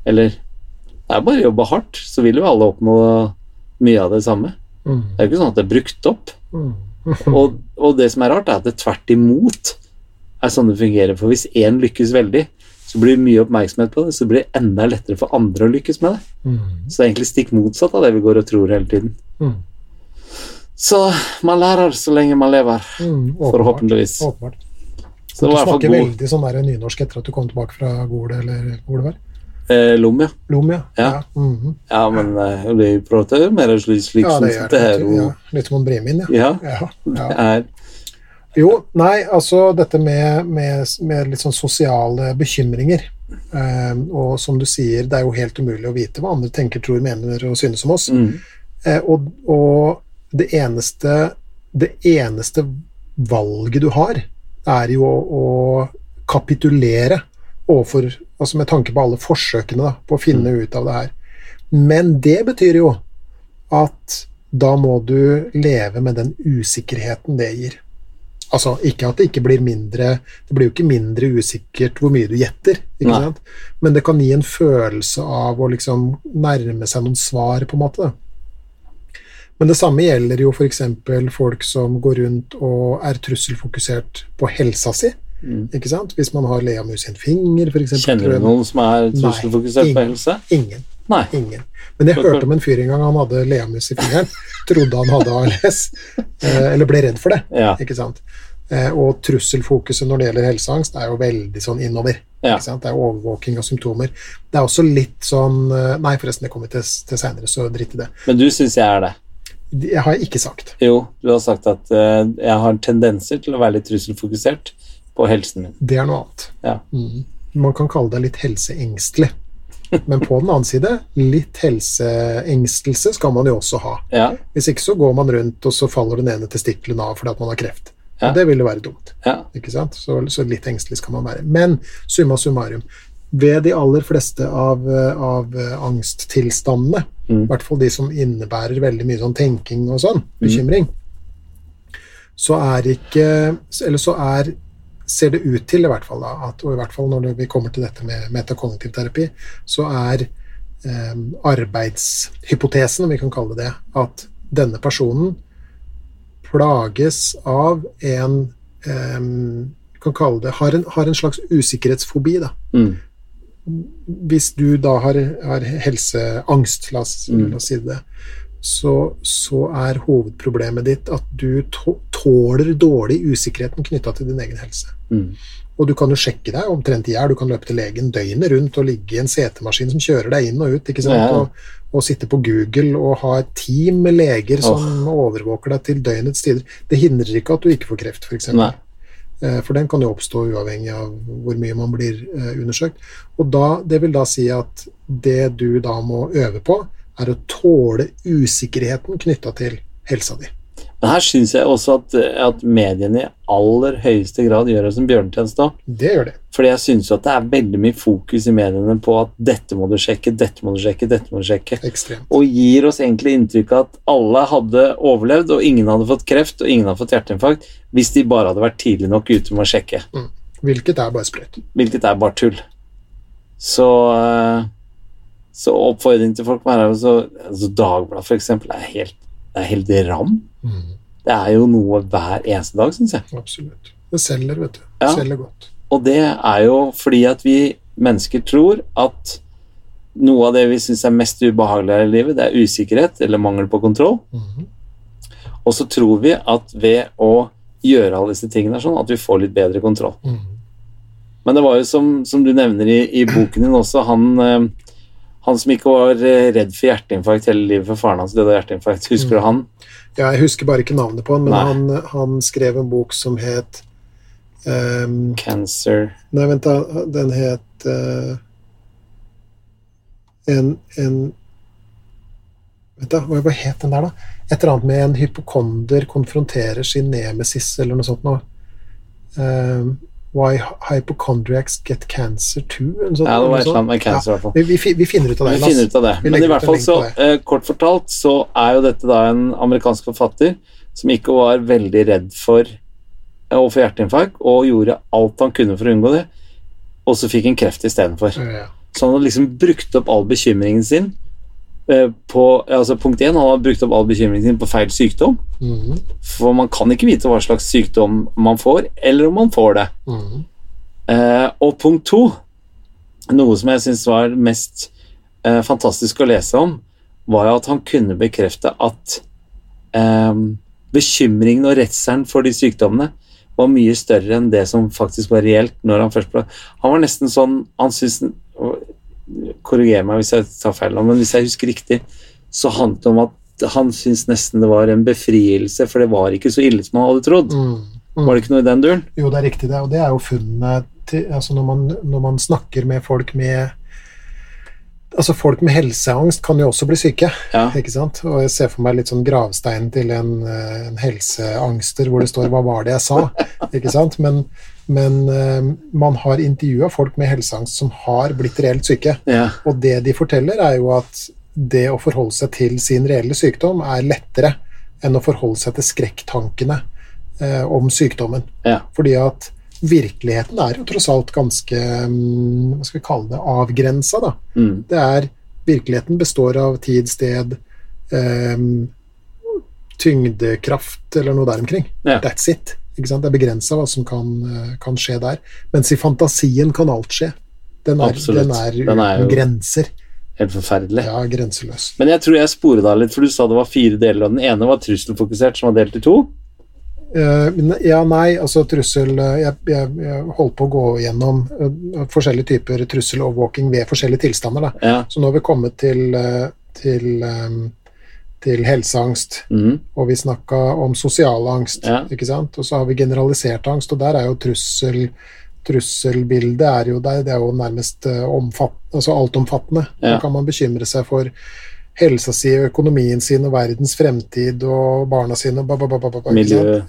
Eller det er bare å jobbe hardt, så vil jo alle oppnå mye av det samme.
Mm.
Det er jo ikke sånn at det er brukt opp.
Mm.
Og, og det som er rart, er at det tvert imot er sånn det fungerer. For hvis én lykkes veldig, så blir det mye oppmerksomhet på det, så blir det enda lettere for andre å lykkes med det.
Mm.
Så det er egentlig stikk motsatt av det vi går og tror hele tiden.
Mm.
Så man lærer så lenge man lever,
Mm. Åpenbart.
forhåpentligvis.
Åpenbart.
Så
du snakker veldig sånn der nynorsk etter at du kom tilbake fra Gol, eller hvor det var?
eh, lom, ja.
Lom, ja.
Ja.
mhm.
Ja, men eh, å prater mer slik, slik
ja det gjør
det
det.
her.
Ja. Litt som om Bremin, ja.
Ja,
ja.
det er
Jo, nei, altså dette med, med, med litt sånn sosiale bekymringer. Eh, og som du sier, det er jo helt umulig å vite hva andre tenker, tror, mener og synes om oss.
mm,
Eh, og, og det eneste det eneste valget du har, er jo å, å kapitulere overfor Altså med tanke på alle forsøkene da, på å finne ut av det her. Men det betyr jo at da må du leve med den usikkerheten det gir. Altså ikke at det ikke blir mindre Det blir jo ikke mindre usikkert hvor mye du gjetter, ikke
Nei.
sant? men det kan gi en følelse av å liksom nærme seg noen svar, på en måte. da. Men det samme gjelder jo f.eks. folk som går rundt og er trusselfokusert på helsa si.
mm.
ikke sant? Hvis man har leamus i en finger, f.eks.
Kjenner du noen som er
Nei,
trusselfokusert på
ingen.
helse?
Ingen.
Nei.
Ingen. Men jeg hørte om en fyr en gang, han hadde leamus i fingeren. Trodde han hadde ALS, eh, eller ble redd for det.
Ja.
ikke sant? Eh, Og trusselfokuset når det gjelder helseangst, er jo veldig sånn innover.
Ja.
Det er overvåking av symptomer. Det er også litt sånn eh, Nei, forresten, det kommer til, til seinere, så drit i det.
Men du syns jeg er det?
Det har jeg ikke sagt.
Jo, du har sagt at uh, jeg har tendenser til å være litt trusselfokusert på helsen min.
Det er noe annet.
Ja.
Mm. Man kan kalle deg litt helseengstelig. Men på den annen side, litt helseengstelse skal man jo også ha.
Ja,
Hvis ikke så går man rundt, og så faller den ene testikkelen av fordi at man har kreft.
Ja.
Og det ville være dumt.
ja.
ikke sant? Så, så litt engstelig skal man være. Men summa summarum, ved de aller fleste av, av angsttilstandene,
Mm.
i hvert fall de som innebærer veldig mye sånn tenking og sånn, bekymring, så er ikke Eller så er ser det ut til, i hvert fall, da, at, og i hvert fall når vi kommer til dette med metakognitiv terapi, så er eh, arbeidshypotesen, om vi kan kalle det det, at denne personen plages av en eh, kan kalle det, har en, har en slags usikkerhetsfobi. da.
Mm.
Hvis du da har, har helseangst, la oss,
Mm.
la oss si det, så, så er hovedproblemet ditt at du tåler dårlig usikkerheten knytta til din egen helse.
Mm.
Og du kan jo sjekke deg omtrent i hjel. Du kan løpe til legen døgnet rundt og ligge i en setemaskin som kjører deg inn og ut. ikke sant?
Ja.
Og, og sitte på Google og ha et team med leger som overvåker deg til døgnets tider. Det hindrer ikke at du ikke får kreft, f.eks. Eh, For den kan jo oppstå uavhengig av hvor mye man blir eh, undersøkt. Og da, det vil da si at det du da må øve på, er å tåle usikkerheten knytta til helsa di.
Men her syns jeg også at, at mediene i aller høyeste grad gjør oss en bjørnetjeneste òg.
Det gjør det.
Fordi jeg syns at det er veldig mye fokus i mediene på at dette må du sjekke, dette må du sjekke, dette må du sjekke.
Ekstremt.
Og gir oss egentlig inntrykk av at alle hadde overlevd, og ingen hadde fått kreft, og ingen hadde fått hjerteinfarkt, hvis de bare hadde vært tidlig nok ute med å sjekke.
Hvilket er bare sprøyt.
Hvilket er bare tull. Så eh, Så oppfordring til folk må være så, altså Dagbladet, for eksempel, er helt, er helt ram.
Mm.
Det er jo noe hver eneste dag, syns jeg.
Absolutt. Det selger, vet du.
Ja.
Selger godt.
Og det er jo fordi at vi mennesker tror at noe av det vi syns er mest ubehagelig i livet, det er usikkerhet eller mangel på kontroll.
Mhm.
Og så tror vi at ved å gjøre alle disse tingene sånn, at vi får litt bedre kontroll.
Mhm.
Men det var jo som, som du nevner i, i boken din også, han, eh, han som ikke var eh, redd for hjerteinfarkt hele livet for faren hans døde av hjerteinfarkt. Husker du han?
Ja, jeg husker bare ikke navnet på han, men han, han skrev en bok som het um,
Cancer
Nei, vent, da. Den het uh, en, en Vent, da. Hva het den der, da? Et eller annet med en hypokonder konfronterer sin nemesis, eller noe sånt noe. Um, why hypochondriacs get cancer too? noe
Ja, det var
noe
et eller annet med cancer, i hvert fall.
Vi, vi, vi finner ut av det.
Vi finner ut av det. Men i hvert fall så, uh, kort fortalt, så er jo dette da en amerikansk forfatter som ikke var veldig redd for eh, å få hjerteinfarkt, og gjorde alt han kunne for å unngå det, og så fikk han kreft istedenfor.
Ja.
Så han hadde liksom brukt opp all bekymringen sin på altså Punkt én, han har brukt opp all bekymringen sin på feil sykdom.
Mhm,
For man kan ikke vite hva slags sykdom man får, eller om man får det.
mhm.
Eh, og punkt to, noe som jeg syns var mest eh, fantastisk å lese om, var at han kunne bekrefte at eh, bekymringen og redselen for de sykdommene var mye større enn det som faktisk var reelt når han først ble Han var nesten sånn Han syntes Korriger meg hvis jeg tar feil, men hvis jeg husker riktig, så handlet det om at han syntes nesten det var en befrielse, for det var ikke så ille som han hadde trodd.
Mm, mm.
Var det ikke noe i den duren?
Jo, det er riktig, det. Og det er jo funnet til altså når, man, når man snakker med folk med Altså Folk med helseangst kan jo også bli syke.
Ja.
ikke sant? Og jeg ser for meg litt sånn gravstein til en, eh, en helseangster hvor det står 'hva var det jeg sa'? ikke sant? Men, men uh, man har intervjua folk med helseangst som har blitt reelt syke.
Ja.
Og det de forteller, er jo at det å forholde seg til sin reelle sykdom er lettere enn å forholde seg til skrekktankene uh, om sykdommen.
ja.
Fordi at virkeligheten er jo tross alt ganske um, Hva skal vi kalle det? Avgrensa, da.
Mm.
Det er Virkeligheten består av tid, sted, um, tyngdekraft eller noe der omkring.
Ja.
That's it. Det er begrensa hva som kan, eh, kan skje der. Mens i fantasien kan alt skje. Den er, den er
Den er
grenser.
Helt forferdelig.
Ja, grenseløs.
Men jeg tror jeg sporet deg litt, for du sa det var fire deler, og den ene var trusselfokusert, som var delt i to.
Uh, ja, nei, altså trussel eh, Jeg, jeg, jeg holdt på å gå gjennom uh, forskjellige typer trusselovervåking ved forskjellige tilstander. Da.
Ja.
Så nå har vi kommet til, uh, til, eh, til helseangst,
Mm.
og vi snakka om sosial angst.
Ja.
ikke sant? Og så har vi generalisert angst, og der er jo trussel Trusselbildet er jo der, det er jo nærmest eh, omfatt, altså altomfattende.
Ja.
Da kan man bekymre seg for helsa si, økonomien sin og verdens fremtid og barna sine og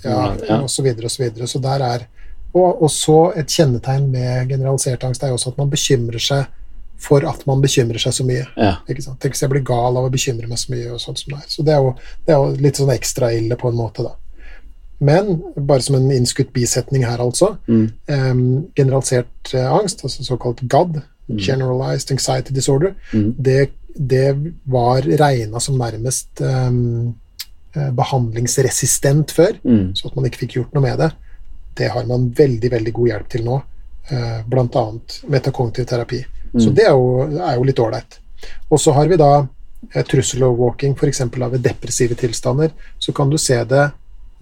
ja,
ja.
så videre og så videre. Så der er og, og så et kjennetegn med generalisert angst er jo også at man bekymrer seg for at man bekymrer seg så mye.
Ja.
Tenk hvis jeg blir gal av å bekymre meg så mye. og sånt som det er. Så det er, jo, det er jo litt sånn ekstra ille på en måte, da. Men bare som en innskutt bisetning her, altså.
Mm.
Um, generalisert uh, angst, altså såkalt GAD, Generalized Anxiety Disorder,
Mm.
det, det var regna som nærmest eh, behandlingsresistent før,
Mm.
så at man ikke fikk gjort noe med det. Det har man veldig veldig god hjelp til nå, eh, bl.a. metakognitiv terapi. Så det er jo, er jo litt ålreit. Og så har vi da eh, trusselovervåking f.eks. av depressive tilstander. Så kan du se det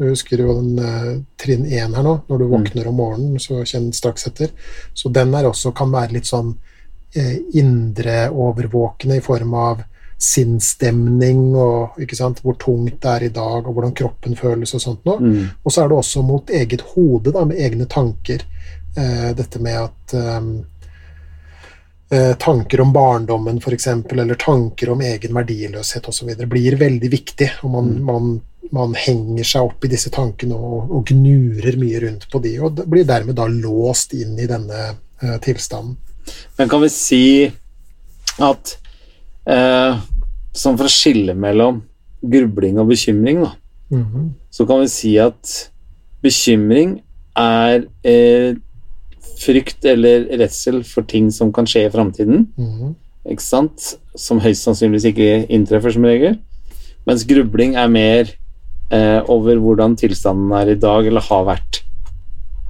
Du husker jo den eh, trinn 1 her nå, når du våkner om morgenen, så kjenn straks etter. Så den er også kan være litt sånn eh, indre overvåkende i form av sinnsstemning og ikke sant, hvor tungt det er i dag, og hvordan kroppen føles og sånt noe.
Mm.
Og så er det også mot eget hode, da, med egne tanker. Eh, dette med at ehm, eh, Tanker om barndommen, f.eks., eller tanker om egen verdiløshet osv. blir veldig viktig. og man, man, man henger seg opp i disse tankene og, og gnurer mye rundt på de, og blir dermed da låst inn i denne eh, tilstanden.
Men kan vi si at eh, Sånn for å skille mellom grubling og bekymring, da,
Mhm.
så kan vi si at bekymring er eh, frykt eller redsel for ting som kan skje i framtiden,
Mm.
ikke sant? Som høyst sannsynligvis ikke inntreffer som regel. Mens grubling er mer eh, over hvordan tilstanden er i dag, eller har vært.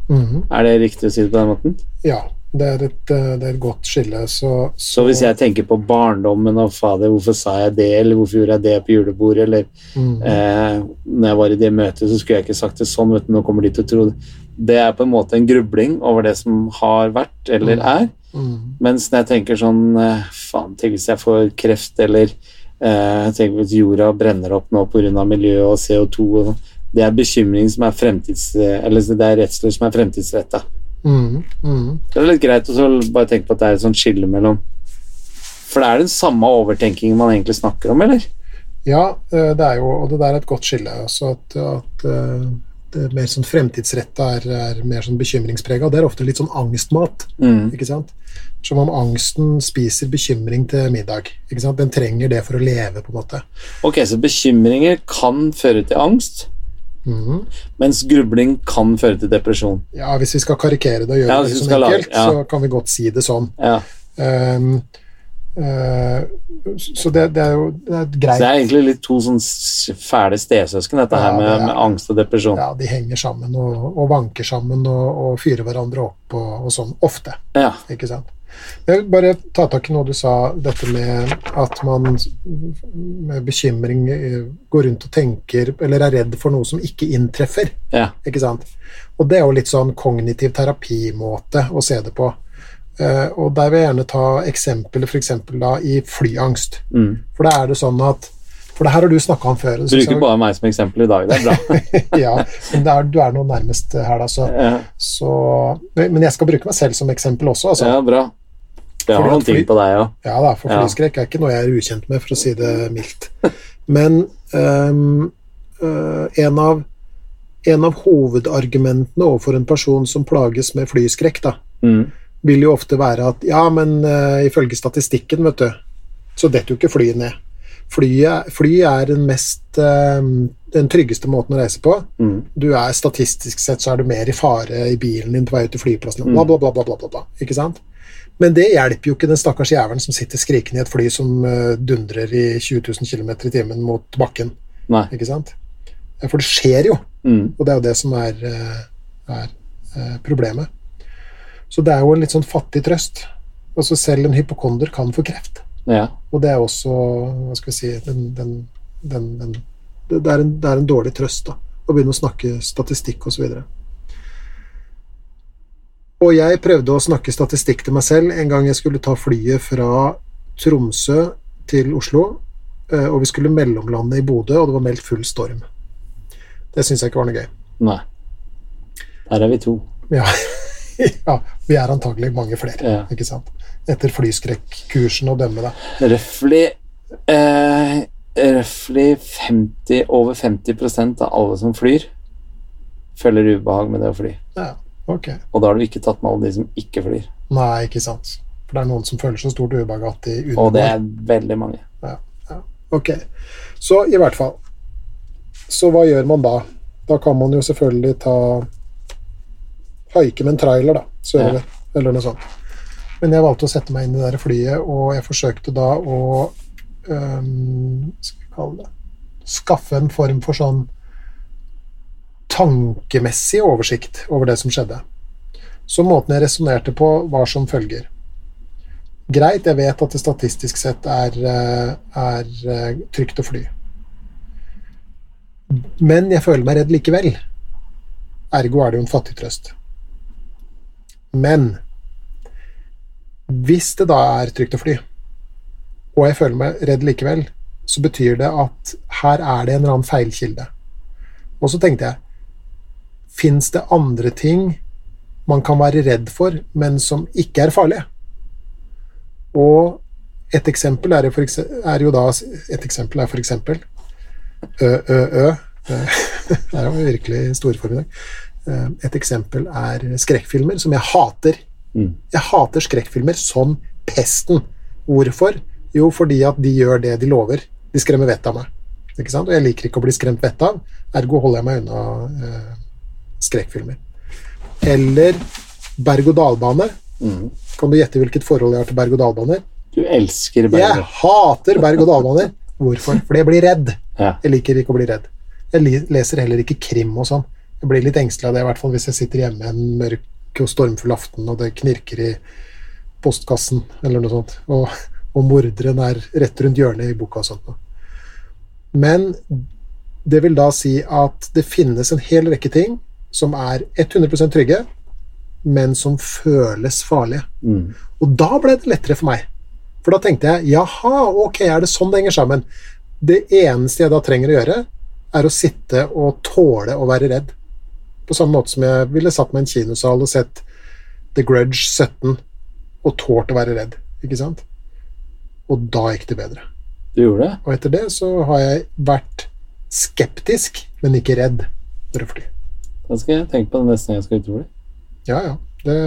Mhm.
Er det riktig å si det på den måten?
Ja, det er, et, eh, det er et godt skille. Så,
Så hvis jeg tenker på barndommen og fader, hvorfor sa jeg det, eller hvorfor gjorde jeg det på julebordet, eller
Mhm.
eh, når jeg var i det møtet, så skulle jeg ikke sagt det sånn, vet du, nå kommer de til å tro det. Det er på en måte en grubling over det som har vært, eller er.
Mm.
Mens når jeg tenker sånn eh, Faen, tenk hvis jeg får kreft, eller eh, tenker hvis jorda brenner opp nå pga. miljø og CO2 og sånn. Det er bekymring som er fremtids... Eller det er redsler som er fremtidsretta.
Mm. Mm.
Det er litt greit å bare tenke på at det er et sånt skille mellom For det er den samme overtenkingen man egentlig snakker om, eller?
Ja, eh, det er jo, og det der er et godt skille. Altså at, at eh, mer sånn fremtidsretta er, er mer sånn bekymringsprega. Det er ofte litt sånn angstmat.
Mm.
ikke sant? Som om angsten spiser bekymring til middag. ikke sant? Den trenger det for å leve, på en måte.
Ok, så bekymringer kan føre til angst,
mm.
mens grubling kan føre til depresjon.
Ja, Hvis vi skal karikere det og gjøre
Ja,
det sånn enkelt,
ja.
så kan vi godt si det sånn.
Ja.
Eh, så det, det er jo det er
Så
greit.
det er egentlig litt to sånn fæle stesøsken, dette
Ja,
her med,
det er-
med angst og depresjon.
Ja, De henger sammen og, og vanker sammen og, og fyrer hverandre opp og, og sånn. Ofte.
Ja.
ikke sant? Jeg vil bare ta tak i noe du sa, dette med at man med bekymring eh, går rundt og tenker eller er redd for noe som ikke inntreffer.
ja.
ikke sant? Og det er jo litt sånn kognitiv terapimåte å se det på. Eh, og der vil jeg gjerne ta eksempelet f.eks. i flyangst.
Mm.
For da er det sånn at For det her har du snakka om før. Du
Bruker bare meg som eksempel i dag. Det er bra.
ja, men er, du er noe nærmest her, da, så,
Ja,
så Men jeg skal bruke meg selv som eksempel også, altså.
ja bra. Jeg har noen ting på deg òg.
Ja da, for
Ja.
flyskrekk er ikke noe jeg er ukjent med, for å si det mildt. Men um, uh, en, av, en av hovedargumentene overfor en person som plages med flyskrekk, da,
Mm.
Vil jo ofte være at ja, men uh, ifølge statistikken, vet du, så detter jo ikke flyet ned. Flyet, fly er den mest uh, den tryggeste måten å reise på.
Mm.
Du er Statistisk sett så er du mer i fare i bilen din på vei ut til flyplassen.
Mm.
Bla, bla, bla, bla, bla, bla, ikke sant? Men det hjelper jo ikke den stakkars jævelen som sitter skrikende i et fly som uh, dundrer i 20 000 km i timen mot bakken.
Nei.
ikke sant? For det skjer jo,
Mm.
og det er jo det som er, er problemet. Så det er jo en litt sånn fattig trøst. Altså Selv en hypokonder kan få kreft.
Ja.
Og det er også hva skal vi si, den, den, den, det, er en, det er en dårlig trøst da, å begynne å snakke statistikk osv. Og jeg prøvde å snakke statistikk til meg selv en gang jeg skulle ta flyet fra Tromsø til Oslo, eh, og vi skulle mellomlande i Bodø, og det var meldt full storm. Det syns jeg ikke var noe gøy.
Nei. Der er vi to.
Ja, ja vi er antagelig mange flere,
Ja.
ikke sant? Etter flyskrekkursen å dømme, da.
Røftlig eh, Røftlig 50, over 50% av alle som flyr, føler ubehag med det å fly.
Ja, ok.
Og da har du ikke tatt med alle de som ikke flyr.
Nei, ikke sant. For det er noen som føler så stort ubehag at de
Og det er veldig mange.
Ja, Ok, så i hvert fall. Så hva gjør man da? Da kan man jo selvfølgelig ta haike med en trailer, da, sørover, eller noe sånt. Men jeg valgte å sette meg inn i det der flyet, og jeg forsøkte da å um, skal vi kalle det skaffe en form for sånn tankemessig oversikt over det som skjedde. Så måten jeg resonnerte på, var som følger. Greit, jeg vet at det statistisk sett er, eh, er eh, trygt å fly. Men jeg føler meg redd likevel. Ergo er det jo en fattig trøst. Men hvis det da er trygt å fly, og jeg føler meg redd likevel, så betyr det at her er det en eller annen feilkilde. Og så tenkte jeg Fins det andre ting man kan være redd for, men som ikke er farlige? Og et eksempel er, for eksempel, er jo da Et eksempel er for eksempel Ø, ø, ø. Der har vi virkelig storform i dag. Eh, Et eksempel er skrekkfilmer, som jeg hater.
Mm.
Jeg hater skrekkfilmer som pesten. Hvorfor? Jo, fordi at de gjør det de lover. De skremmer vettet av meg. Ikke sant? Og jeg liker ikke å bli skremt vettet av, ergo holder jeg meg unna eh, skrekkfilmer. Eller berg-og-dal-bane.
Mm.
Kan du gjette hvilket forhold jeg har til berg-og-dal-baner?
Du elsker
berg
Jeg
hater berg-og-dal-baner. Hvorfor? Fordi jeg blir redd.
Ja.
Jeg liker ikke å bli redd. Jeg leser heller ikke krim og sånn. Jeg blir litt engstelig av det, i hvert fall hvis jeg sitter hjemme en mørk og stormfull aften, og det knirker i postkassen eller noe sånt, og, og morderen er rett rundt hjørnet i boka og sånt. noe. Men det vil da si at det finnes en hel rekke ting som er 100% trygge, men som føles farlige.
Mm.
Og da ble det lettere for meg. For da tenkte jeg jaha, ok, er det sånn det henger sammen? Det eneste jeg da trenger å gjøre, er å sitte og tåle å være redd. På samme måte som jeg ville satt meg i en kinosal og sett The Grudge 17 og tålt å være redd. Ikke sant? Og da gikk det bedre.
Det gjorde det?
Og etter det så har jeg vært skeptisk, men ikke redd for å fly.
Da skal jeg tenke på det neste gang jeg skal ut og fly.
Ja, ja. Det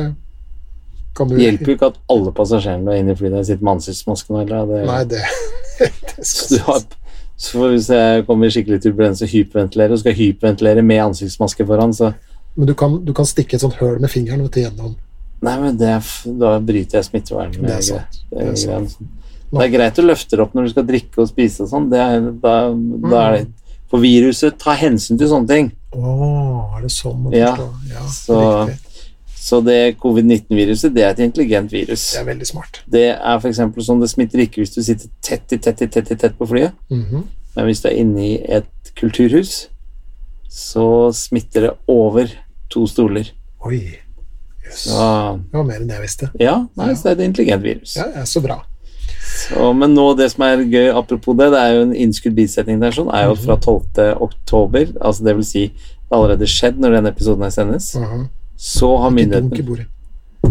kan du
Det hjelper jo ikke at alle passasjerene er inne i flyet sitter med ansiktsmaske nå heller. Det,
Nei, det, det
så, du har, så hvis jeg kommer skikkelig turbulens og hyperventilerer, og skal hyperventilere med ansiktsmaske foran, så
Men du kan, du kan stikke et sånt høl med fingeren vet gjennom.
Nei, men det, er da bryter jeg smittevernet.
Det er sant.
Det,
Det er
er
sant.
greit. det er greit å løfte det opp når du skal drikke og spise og sånn. Da, er, da, da er det For viruset tar hensyn til sånne ting.
Å, er det sånn
Ja.
Ja,
så-
riktig.
Så det covid-19-viruset, det er et intelligent virus.
Det er veldig smart.
Det er for sånn det smitter ikke hvis du sitter tett i tett i tett i tett på flyet.
Mhm.
Men hvis du er inne i et kulturhus, så smitter det over to stoler.
Oi. Jøss. Det var mer enn jeg visste.
ja, nei, så det er et intelligent virus.
Ja, ja, så bra.
Så, men nå det som er gøy, apropos det, det er jo en innskudd bisetning der, sånn, er jo fra 12. oktober, altså det vil si det allerede skjedd når denne episoden her sendes,
Mhm.
Så har
Ikke dunk i bordet.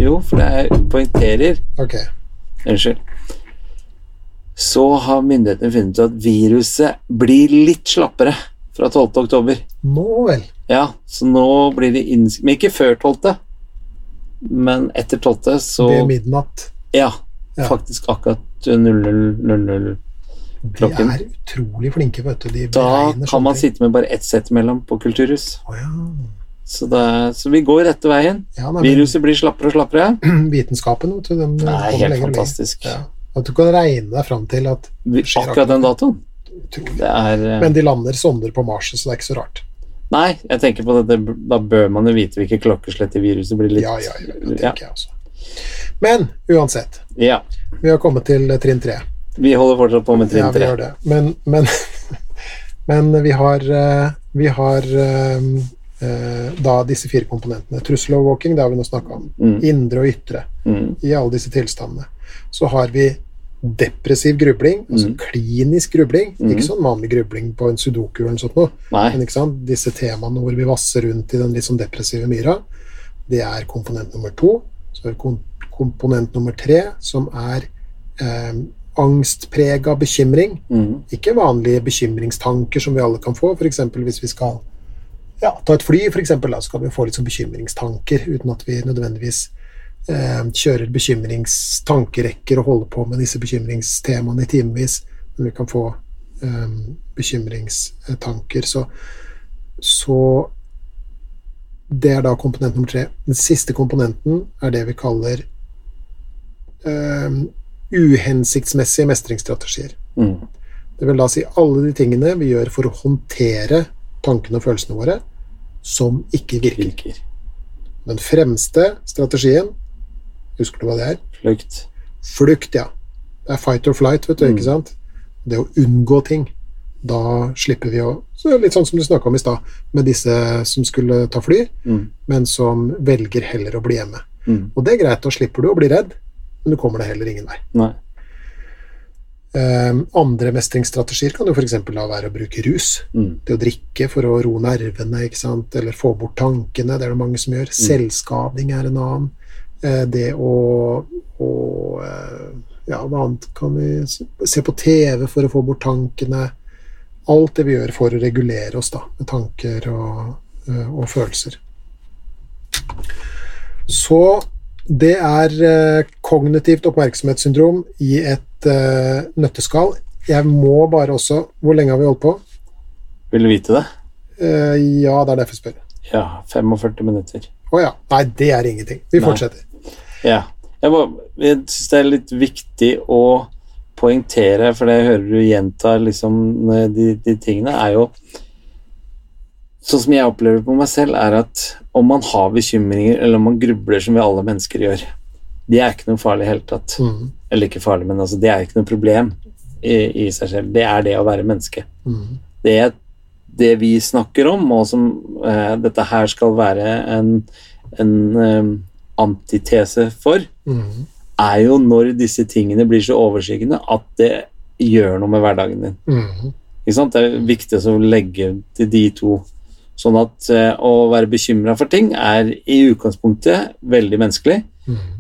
Jo, for det er poengterer
Ok.
Unnskyld. Så har myndighetene funnet ut at viruset blir litt slappere fra 12. oktober.
Nå vel.
Ja, så nå blir det inns... Men ikke før 12., men etter 12., så
Ved midnatt.
Ja,
Ja.
faktisk akkurat 00.00.
De er utrolig flinke, vet du. De
Da kan man sitte med bare ett sett imellom på kulturhus.
Oh, ja.
Så, det, så vi går rette veien.
ja nei,
Viruset blir slappere og slappere.
Vitenskapen, vet du, den
Det er
kommer
helt
lenger
fantastisk.
Ja. At du kan regne deg fram til at
Vi- Akkurat den datoen. Det er eh,
Men de lander sonder på Mars, så det er ikke så rart.
Nei, jeg tenker på dette, da bør man jo vite hvilke klokkeslett i viruset blir litt
Ja, ja, ja, det
ja.
tenker jeg også. Men uansett,
ja.
vi har kommet til eh, trinn tre.
Vi holder fortsatt på med
Ja,
trinn
vi
3.
gjør det. Men, men, men vi har, eh, vi har da disse fire komponentene. Trusselovervåking, det har vi nå snakka om.
Mm.
Indre og ytre.
Mm.
I alle disse tilstandene. Så har vi depressiv grubling, altså
Mm.
klinisk grubling.
Mm.
Ikke sånn vanlig grubling på en sudoku eller sånt noe. Men ikke sant? disse temaene hvor vi vasser rundt i den litt sånn depressive myra, det er komponent nummer to. Så er komponent nummer tre, som er eh, angstprega bekymring.
Mm.
Ikke vanlige bekymringstanker som vi alle kan få, f.eks. hvis vi skal ja, ta et fly, eksempel, da skal vi få litt sånn bekymringstanker uten at vi nødvendigvis eh, kjører bekymringstankerekker og holder på med disse bekymringstemaene i timevis, men vi kan få eh, bekymringstanker. Så, så det er da komponent nummer tre. Den siste komponenten er det vi kaller eh, uhensiktsmessige mestringsstrategier.
Mm.
Det vil da si alle de tingene vi gjør for å håndtere tankene og følelsene våre, som ikke virker.
Virker.
Den fremste strategien, husker du hva det er?
Flukt.
Flukt, ja. Det er fight or flight, vet du,
Mm.
ikke sant? Det å unngå ting. Da slipper vi å så Litt sånn som du snakka om i stad, med disse som skulle ta fly,
Mm.
men som velger heller å bli hjemme.
Mm.
Og det er greit, da slipper du å bli redd, men du kommer deg heller ingen vei.
Nei.
Eh, andre mestringsstrategier kan jo f.eks. la være å bruke rus.
Mm.
Det å drikke for å roe nervene, eller få bort tankene, det er det mange som gjør. Selvskading er en annen. Eh, Det å, å eh, Ja, hva annet kan vi Se på TV for å få bort tankene. Alt det vi gjør for å regulere oss, da, med tanker og, eh, og følelser. Så det er uh, kognitivt oppmerksomhetssyndrom i et uh, nøtteskall. Jeg må bare også Hvor lenge har vi holdt på?
Vil du vite det?
Uh, ja, det er derfor jeg spør.
Ja, 45 minutter.
Å ja. Nei, det er ingenting. Vi
Nei.
fortsetter.
Ja. Jeg, må- jeg syns det er litt viktig å poengtere, for det jeg hører du gjentar liksom de, de tingene, er jo Sånn som jeg opplever det på meg selv, er at om man har bekymringer, eller om man grubler som vi alle mennesker gjør, det er ikke noe farlig i det hele tatt.
Mm,
Eller ikke farlig, men altså, det er ikke noe problem i, i seg selv. Det er det å være menneske.
mm,
det, det vi snakker om, og som eh, dette her skal være en, en eh, antitese for,
mm,
er jo når disse tingene blir så overskyggende at det gjør noe med hverdagen din.
mm,
Ikke sant? Det er viktig å legge til de to. Sånn at eh, å være bekymra for ting er i utgangspunktet veldig menneskelig,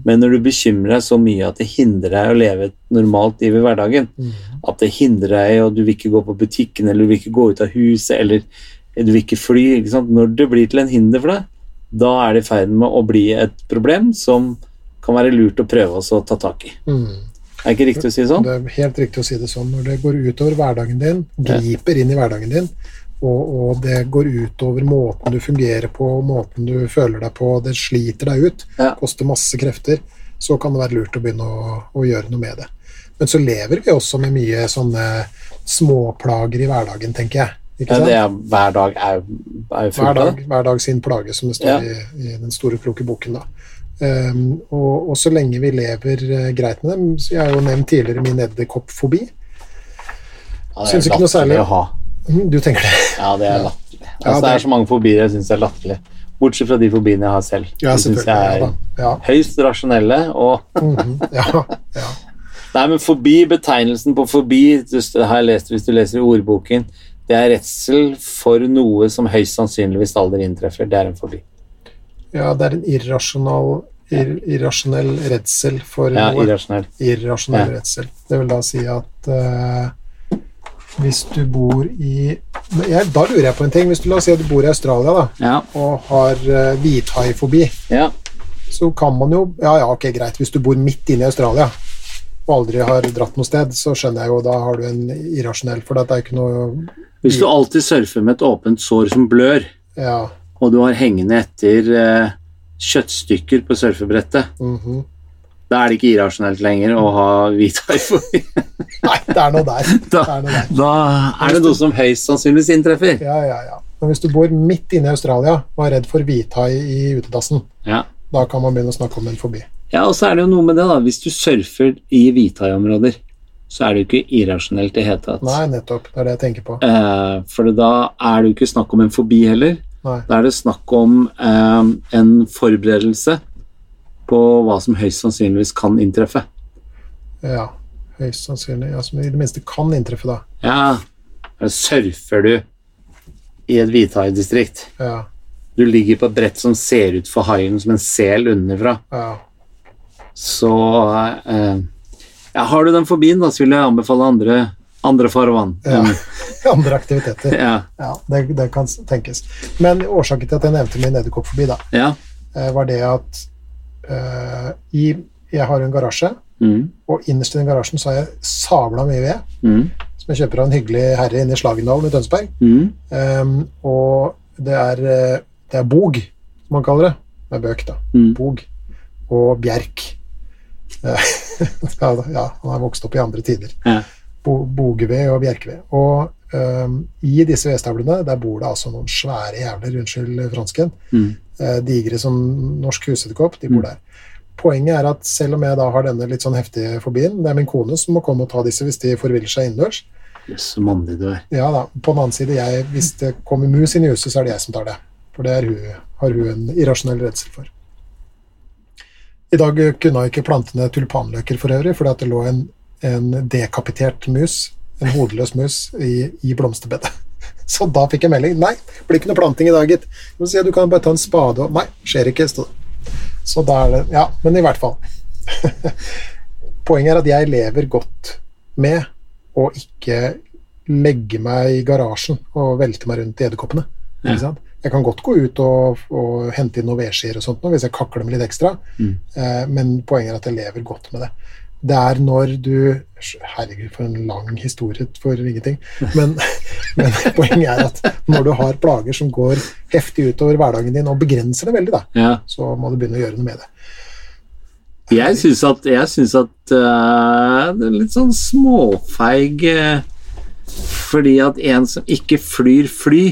Men når du bekymrer deg så mye at det hindrer deg å leve et normalt liv i hverdagen,
Mm.
at det hindrer deg, og du vil ikke gå på butikken, eller du vil ikke gå ut av huset, eller du vil ikke fly ikke? Når det blir til en hinder for deg, da er det i ferd med å bli et problem som kan være lurt å prøve også å ta tak i.
Mm.
Er ikke riktig å si det sånn?
Det er helt riktig å si det sånn. Når det går utover hverdagen din, griper inn i hverdagen din, og, og det går utover måten du fungerer på, måten du føler deg på, det sliter deg ut,
Ja.
koster masse krefter, så kan det være lurt å begynne å, å gjøre noe med det. Men så lever vi også med mye sånne småplager i hverdagen, tenker jeg.
Ja, det er, hver dag er, er fullt
Hver dag, hver dag sin plage, som det står
Ja.
i, i den store, kloke boken. Um, og, og så lenge vi lever uh, greit med dem Jeg har jo nevnt tidligere min edderkoppfobi.
Ja,
Synes ikke noe særlig.
å ha.
Mhm, Du tenker det?
Ja, det er latterlig. Altså, Ja, det
det-
er så mange fobier jeg syns er latterlig. Bortsett fra de fobiene jeg har selv.
Ja,
De syns jeg er
ja.
høyst rasjonelle og
ja, ja.
Nei, men fobi, betegnelsen på fobi, det har jeg lest hvis du leser i ordboken, det er redsel for noe som høyst sannsynligvis aldri inntreffer. Det er en fobi.
ja, det er en irrasjonal, ir, irrasjonell redsel for noe.
irrasjonell.
Irrasjonell redsel. Det vil da si at eh, hvis du bor i Da lurer jeg på en ting. Hvis du la oss si at du bor i Australia da,
Ja,
og har uh, hvithaifobi,
ja.
så kan man jo Ja, ja, ok, greit. Hvis du bor midt inne i Australia og aldri har dratt noe sted, så skjønner jeg jo da har du en irrasjonell For det er ikke noe
Hvis du alltid surfer med et åpent sår som blør,
Ja.
og du har hengende etter uh, kjøttstykker på surfebrettet,
mhm.
da er det ikke irrasjonelt lenger å ha hvithaifobi.
Nei, det er noe der. Det
Da,
er noe der.
da er det noe som høyst sannsynligvis inntreffer.
Ja, ja, ja. Men hvis du bor midt inne i Australia og er redd for hvithai i utedassen,
Ja.
da kan man begynne å snakke om en fobi.
Ja, og så er det jo noe med det, da. Hvis du surfer i hvithaiområder, så er det jo ikke irrasjonelt i det hele tatt.
Nei, nettopp. Det er det jeg tenker på.
Eh, for da er det jo ikke snakk om en fobi heller.
Nei.
Da er det snakk om eh, en forberedelse på hva som høyst sannsynligvis kan inntreffe.
Ja, høyst sannsynlig. Ja, som i det minste kan inntreffe, da.
Ja, surfer du i et hvithaidistrikt.
Ja,
Du ligger på et brett som ser ut for haien som en sel underfra.
ja.
Så eh, ja, har du den fobien, da, så vil jeg anbefale andre, andre farvann.
ja. Andre aktiviteter.
ja,
Ja, det, det kan tenkes. Men årsaken til at jeg nevnte min edderkoppfobi, da,
ja.
eh, var det at eh, i, jeg har en garasje,
Mm,
og innerst i den garasjen så har jeg sabla mye ved,
mm,
som jeg kjøper av en hyggelig herre inne i Slagendalen i Tønsberg.
mm.
Um, og det er, eh, det er bog, som man kaller det. Det er bøk, da.
Mm.
Bog. Og bjerk. Ja, han har vokst opp i andre tider.
Ja.
Bo, bogeved og bjerkeved. Og um, i disse vedstavlene der bor det altså noen svære jævler, unnskyld fransken,
Mm.
Uh, digre som norsk husedderkopp. De bor der. Poenget er at selv om jeg da har denne litt sånn heftige fobien, det er min kone som må komme og ta disse hvis de forviller seg innendørs.
Så mandig du er.
Ja da. På den annen side, jeg, hvis det kommer mus inn i huset, så er det jeg som tar det. For det hun, har hun en irrasjonell redsel for. I dag kunne hun ikke plante ned tulipanløker for øvrig, fordi at det lå en, en dekapitert mus, en hodeløs mus, i, i blomsterbedet. Så da fikk jeg melding. Nei, blir ikke noe planting i dag, gitt. Du kan bare ta en spade og Nei, skjer ikke. det. Så da er det Ja, men i hvert fall. Poenget er at jeg lever godt med å ikke legge meg i garasjen og velte meg rundt i edderkoppene.
Ja.
Jeg kan godt gå ut og, og hente inn noen vedskjeer og sånt nå, hvis jeg kakler med litt ekstra,
Mm.
eh, men poenget er at jeg lever godt med det. Det er når du Herregud, for en lang historie for ingenting. Men, men poenget er at når du har plager som går heftig utover hverdagen din og begrenser det veldig, da,
Ja.
så må du begynne å gjøre noe med det.
Jeg syns at, jeg synes at uh, det er litt sånn småfeig eh, Fordi at en som ikke flyr fly,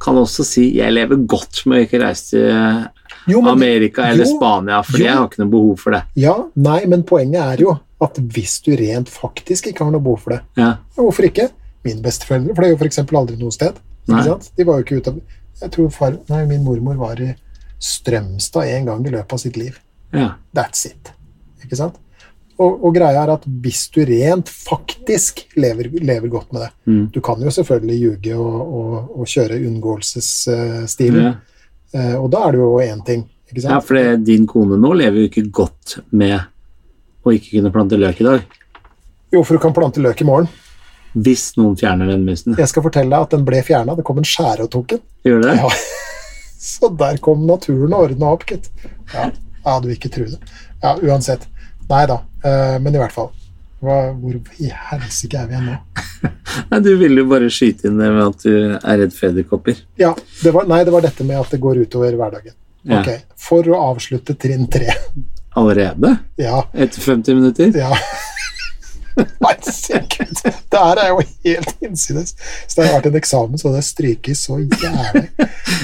kan også si 'jeg lever godt med å ikke reise til
Jo, men-
Amerika eller
jo,
Spania',
jo.
jeg har ikke noe behov for det.
Ja, nei, men poenget er jo at hvis du rent faktisk ikke har noe behov for det,
Ja.
hvorfor ikke? Mine besteforeldre fløy jo f.eks. aldri noe sted. De var jo ikke ute av Jeg tror far, nei, min mormor var i Strømstad en gang i løpet av sitt liv.
ja.
That's it. Ikke sant? Og, og greia er at hvis du rent faktisk lever, lever godt med det
Mm.
Du kan jo selvfølgelig ljuge og, og, og kjøre unngåelsesstilen,
ja.
Eh, og da er det jo én ting.
Ja, for det- din kone nå lever jo ikke godt med å ikke kunne plante løk i dag.
Jo, for du kan plante løk i morgen.
Hvis noen fjerner den musen.
Jeg skal fortelle deg at den ble fjerna. Det kom en skjære og tok den.
Gjør det?
Ja. Så der kom naturen og ordna opp, gitt. Ja, jeg du vil ikke tro det. Ja, uansett. Nei da, eh, men i hvert fall. Hva, hvor i helsike er vi igjen nå?
Nei, du ville jo bare skyte inn det med at du er redd for edderkopper.
Ja, det var, nei, det var dette med at det går utover hverdagen.
Ja.
Ok, For å avslutte trinn tre.
Allerede?
Ja,
Etter 50 minutter?
ja. Sikkert. Det her er jo helt innsides. Hvis det har vært en eksamen, så det strykes så jævlig.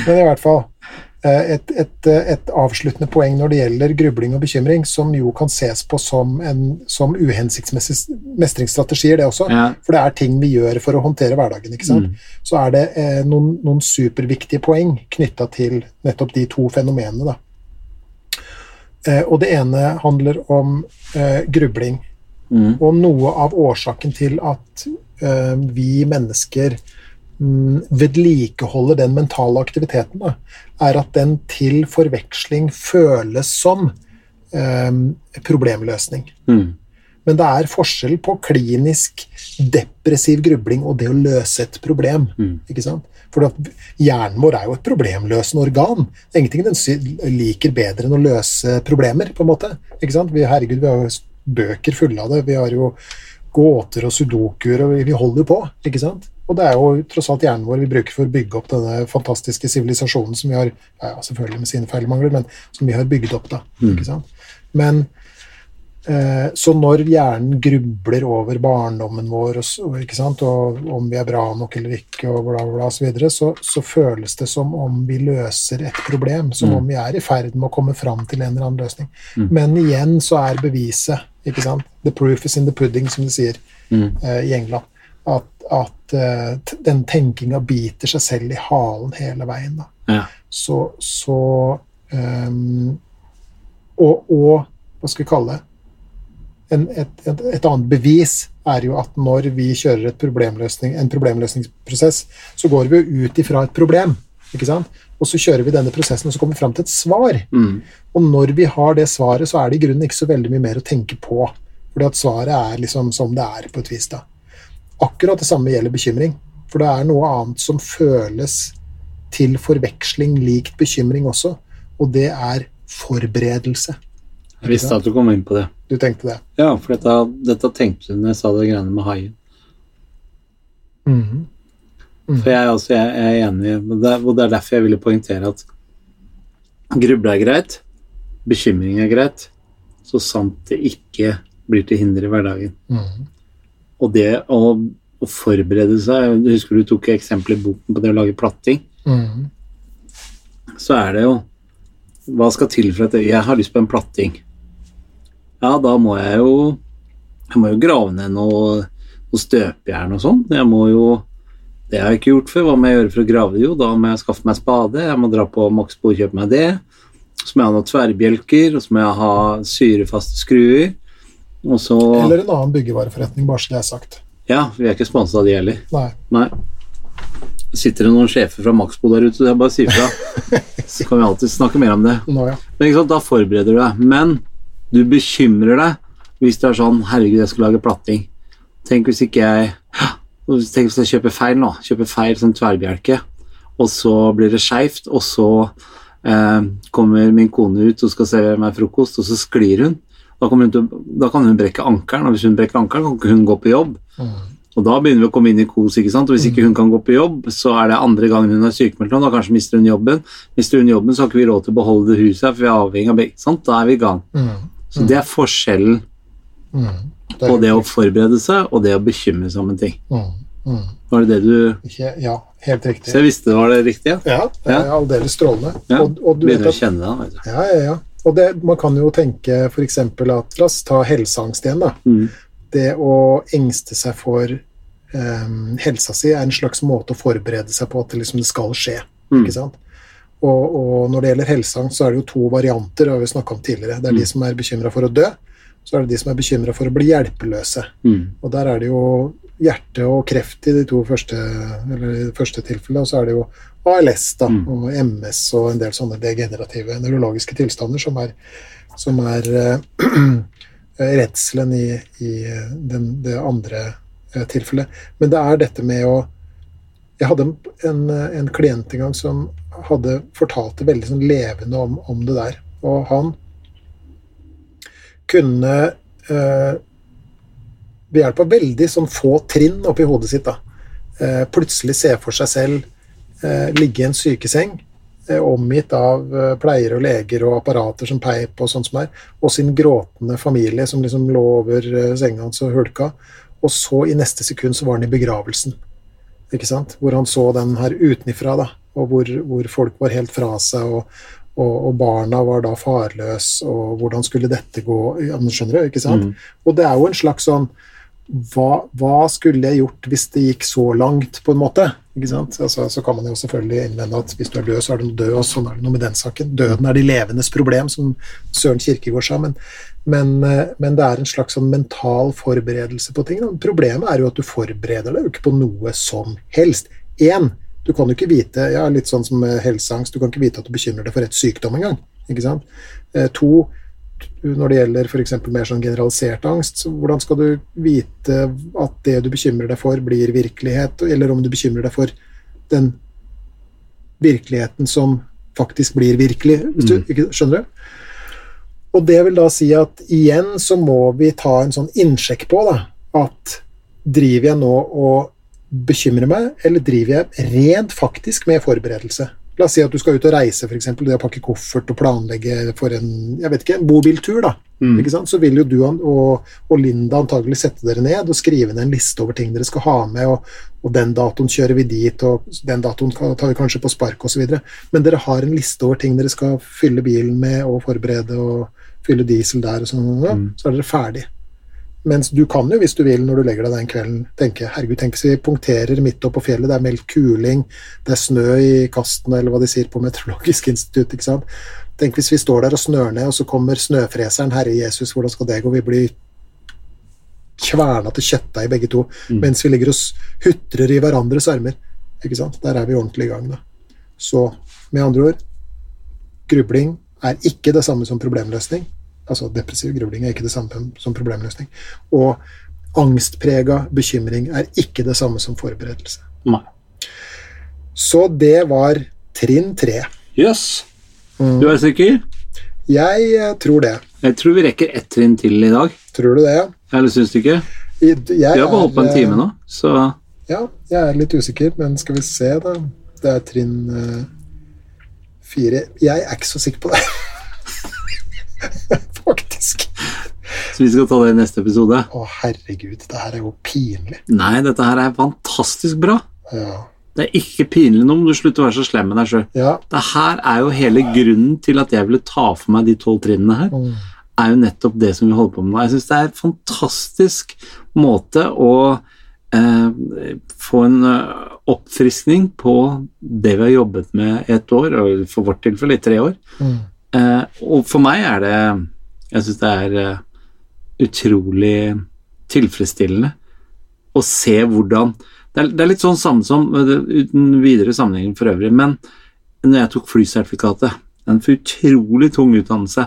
Men i hvert fall. eh, Et, et, et avsluttende poeng når det gjelder grubling og bekymring, som jo kan ses på som, en, som uhensiktsmessige mestringsstrategier, det også.
Ja.
For det er ting vi gjør for å håndtere hverdagen. ikke sant?
Mm.
Så er det eh, noen, noen superviktige poeng knytta til nettopp de to fenomenene. Da. Eh, og det ene handler om eh, grubling.
Mm.
Og noe av årsaken til at eh, vi mennesker mm, vedlikeholder den mentale aktiviteten, da, er at den til forveksling føles som eh, problemløsning.
Mm.
Men det er forskjell på klinisk depressiv grubling og det å løse et problem.
Mm.
ikke sant? For hjernen vår er jo et problemløsende organ. Det er ingenting den liker bedre enn å løse problemer. på en måte. Ikke sant? Vi, herregud, vi har jo bøker fulle av det. Vi har jo gåter og sudokuer, og vi- holder på. ikke sant? Og det er jo tross alt hjernen vår vi bruker for å bygge opp denne fantastiske sivilisasjonen som vi har ja, selvfølgelig med sine feil mangler, men som vi har bygd opp. da, ikke sant? Men Så når hjernen grubler over barndommen vår, og, sant? og om vi er bra nok eller ikke, og bla, bla, bla, så, videre, så, så føles det som om vi løser et problem. Som
Mm.
om vi er i ferd med å komme fram til en eller annen løsning.
Mm.
Men igjen så er beviset ikke sant? The proof is in the pudding, som de sier
Mm.
uh, i England. At, at uh, den tenkinga biter seg selv i halen hele veien. da
Ja.
så, så um, og, og hva skal vi kalle det? En, et, et, et annet bevis er jo at når vi kjører et problemløsning, en problemløsningsprosess, så går vi jo ut ifra et problem. ikke sant? Og så kjører vi denne prosessen, og så kommer vi fram til et svar.
Mm.
Og når vi har det svaret, så er det i grunnen ikke så veldig mye mer å tenke på. Fordi at svaret er liksom som det er, på et vis. da. Akkurat det samme gjelder bekymring. For det er noe annet som føles til forveksling likt bekymring også, og det er forberedelse.
Jeg visste at du kom inn på det.
Du tenkte det?
Ja, for dette, dette tenkte du når jeg sa det greiene med haien.
Mhm.
For jeg, er jeg, jeg er enig, og det, og det er derfor jeg ville poengtere at gruble er greit, bekymring er greit, så sant det ikke blir til hinder i hverdagen.
Mm.
Og det å, å forberede seg Du husker du tok eksempel i boken på det å lage platting?
Mm.
Så er det jo Hva skal til for at jeg har lyst på en platting? Ja, da må jeg jo Jeg må jo grave ned noe, noe støpejern og sånn. Jeg må jo Det har jeg ikke gjort før. Hva må jeg gjøre for å grave det? Jo, da må jeg skaffe meg spade. Jeg må dra på Maxbo og kjøpe meg det. Så må jeg ha noen tverrbjelker, og så må jeg ha syrefaste skruer. Så
Eller en annen byggevareforretning, bare så det er sagt.
Ja, vi er ikke sponsa av de heller.
Nei.
Nei. Sitter det noen sjefer fra Maxbo der ute, så jeg bare sier fra. Så kan vi alltid snakke mer om det.
Nå, ja.
Men da forbereder du deg. Men du bekymrer deg hvis du er sånn Herregud, jeg skal lage platting. Tenk hvis ikke jeg Tenk hvis jeg kjøper feil nå. Kjøper feil som tverrbjelke, og så blir det skeivt, og så eh, kommer min kone ut og skal servere meg frokost, og så sklir hun. Da, hun til, da kan hun brekke ankelen, og hvis hun brekker ankelen, kan ikke hun gå på jobb.
Mm.
Og da begynner vi å komme inn i kos, ikke sant? og hvis ikke hun kan gå på jobb, så er det andre gangen hun er sykemeldt nå, da kanskje mister hun jobben. Mister hun jobben, så har ikke vi råd til å beholde det huset her, for vi er avhengig av begge. Sant? Da er vi i gang.
Mhm.
Så det er forskjellen
Mhm. Det er
på det å forberede seg og det å bekymre seg om en ting.
Mhm. Mhm.
Var det det du
ja, helt riktig.
Så jeg visste det var det riktige?
Ja, det er aldeles strålende.
Ja.
Og, og du vet
Begynner å kjenne det. vet du.
Ja, ja, ja. Og det, man kan jo tenke f.eks. at La oss ta helseangst igjen. da.
Mm.
Det å engste seg for um, helsa si er en slags måte å forberede seg på at det, liksom, det skal skje.
Mm.
ikke sant? Og, og når det gjelder helseangst, så er det jo to varianter. det har vi snakket om tidligere. Det er
Mm.
de som er bekymra for å dø, så er det de som er bekymra for å bli hjelpeløse.
Mm.
Og der er det jo hjerte og kreft i de to første, eller første tilfellene, og så er det jo ALS da,
Mm.
og MS og en del sånne degenerative nevrologiske tilstander som er, som er uh, redselen i, i den, det andre uh, tilfellet. Men det er dette med å Jeg hadde en, en klient en gang som hadde fortalt det veldig sånn levende om, om det der. Og han kunne eh, ved hjelp av veldig sånn få trinn oppi hodet sitt da, eh, plutselig se for seg selv eh, ligge i en sykeseng eh, omgitt av eh, pleiere og leger og apparater som peip og sånt som er, og sin gråtende familie som liksom lå over senga hans og hulka, og så i neste sekund så var han i begravelsen, ikke sant? Hvor han så den her utenifra da, og hvor, hvor folk var helt fra seg, og, og, og barna var da farløs, og hvordan skulle dette gå, ja, men skjønner du, ikke sant?
Mm.
Og det er jo en slags sånn hva, hva skulle jeg gjort hvis det gikk så langt, på en måte? Ikke sant? Altså, så kan man jo selvfølgelig innvende at hvis du er død, så er du død, og sånn er det noe med den saken. Døden er de levendes problem, som Søren Kirkegård sa, men, men, eh, men det er en slags sånn mental forberedelse på ting. da. Problemet er jo at du forbereder deg jo ikke på noe som helst. Én, du kan jo ikke vite ja, Litt sånn som helseangst, du kan ikke vite at du bekymrer deg for rett sykdom engang. Ikke sant? Eh, to, når det gjelder f.eks. mer sånn generalisert angst, så hvordan skal du vite at det du bekymrer deg for, blir virkelighet, eller om du bekymrer deg for den virkeligheten som faktisk blir virkelig? Hvis du,
Mm.
ikke, skjønner du? Og det vil da si at igjen så må vi ta en sånn innsjekk på da, at driver jeg nå og bekymrer meg, eller driver jeg rent faktisk med forberedelse? La oss si at du skal ut og reise, f.eks. Det å pakke koffert og planlegge for en jeg vet ikke, en bobiltur. da,
Mm.
ikke sant? Så vil jo du og, og Linda antagelig sette dere ned og skrive ned en liste over ting dere skal ha med, og, og den datoen kjører vi dit, og den datoen tar vi kanskje på spark osv. Men dere har en liste over ting dere skal fylle bilen med og forberede og fylle diesel der og sånn,
Mm.
så er dere ferdig. Mens du kan jo, hvis du vil, når du legger deg den kvelden, tenke herregud, tenk hvis vi punkterer midt oppå på fjellet, det er meldt kuling, det er snø i kastene, eller hva de sier på Meteorologisk institutt, ikke sant. Tenk hvis vi står der og snør ned, og så kommer snøfreseren, Herre Jesus, hvordan skal det gå? Vi blir kverna til kjøttdeig begge to,
Mm.
mens vi ligger og hutrer i hverandres armer. Ikke sant? Der er vi ordentlig i gang, da. Så med andre ord, grubling er ikke det samme som problemløsning. Altså depressiv grubling er ikke det samme som problemløsning. Og angstprega bekymring er ikke det samme som forberedelse.
Nei.
Så det var trinn tre.
Jøss.
Yes.
Du er sikker?
Jeg eh, tror det.
Jeg tror vi rekker ett trinn til i dag.
Tror du det? ja?
Eller syns du ikke?
Jeg
Vi har bare holdt på en
er,
time nå, så
Ja, jeg er litt usikker, men skal vi se, da. Det er trinn uh, fire. Jeg er ikke så sikker på det. Faktisk.
Så vi skal ta det i neste episode.
Å, herregud, det her er jo pinlig.
Nei, dette her er fantastisk bra.
Ja.
Det er ikke pinlig nå om du slutter å være så slem med deg sjøl.
ja.
Det her er jo hele grunnen til at jeg ville ta for meg de tolv trinnene her.
Mm.
er jo nettopp det som vi holder på med nå. Jeg syns det er en fantastisk måte å eh, få en eh, oppfriskning på det vi har jobbet med i et år, og for vårt tilfelle i tre år.
Mm.
Eh, og for meg er det Jeg syns det er eh, utrolig tilfredsstillende å se hvordan det er, det er litt sånn samme som eh, Uten videre sammenheng for øvrig, men når jeg tok flysertifikatet En utrolig tung utdannelse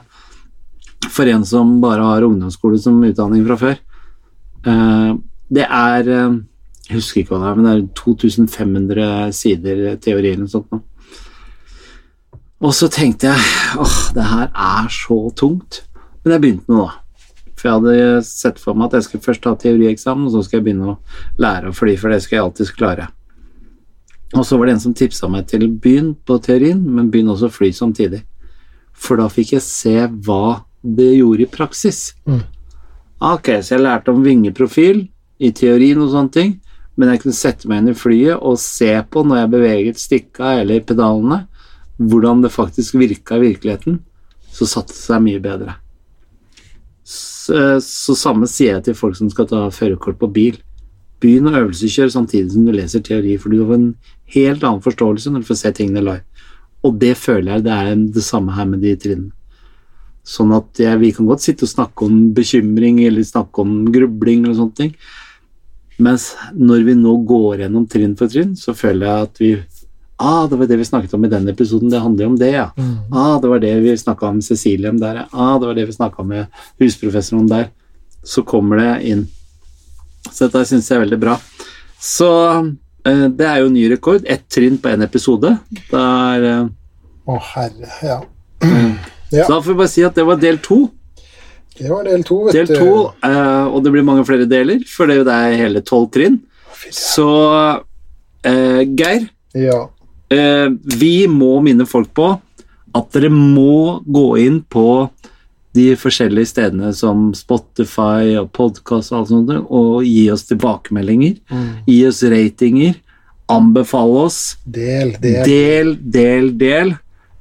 for en som bare har ungdomsskole som utdanning fra før. Eh, det er Jeg husker ikke hva det er, men det er 2500 sider teori eller noe sånt. Og så tenkte jeg åh, det her er så tungt. Men jeg begynte med det, da. For jeg hadde sett for meg at jeg skulle først ta teorieksamen, og så skal jeg begynne å lære å fly, for det skal jeg alltid klare. Og så var det en som tipsa meg til begynn på teorien, men begynn også å fly samtidig. For da fikk jeg se hva det gjorde i praksis.
Mm.
Ok, så jeg lærte om vingeprofil i teorien og sånne ting, men jeg kunne sette meg inn i flyet og se på når jeg beveget stikka eller pedalene, hvordan det faktisk virka i virkeligheten, så satte det seg mye bedre. Så, så samme sier jeg til folk som skal ta førerkort på bil. Begynn å øvelseskjøre samtidig som du leser teori, for du får en helt annen forståelse når du får se tingene live. Og det føler jeg det er det samme her med de trinnene. Sånn at jeg, vi kan godt sitte og snakke om bekymring eller snakke om grubling eller sånne ting, Mens når vi nå går gjennom trinn for trinn, så føler jeg at vi Ah, det var det vi snakket om i den episoden. Det handler jo om det, ja. Ah, det var det vi snakka om Cecilie om der, ja. Ah, det var det vi snakka med husprofessoren der. Så kommer det inn. Så dette syns jeg er veldig bra. Så eh, det er jo ny rekord. Ett trinn på én episode. Det er eh,
Å, herre. Ja. Ja.
Så da får vi bare si at det var del to.
Det var del to, vet
Del
du.
to, eh, og det blir mange flere deler, for det er hele tolv trinn. Så eh, Geir,
Ja.
Eh, vi må minne folk på at dere må gå inn på de forskjellige stedene som Spotify og podkast og alt sånt, og gi oss tilbakemeldinger. Gi oss ratinger. Anbefale oss.
Del, del.
Del, del, del.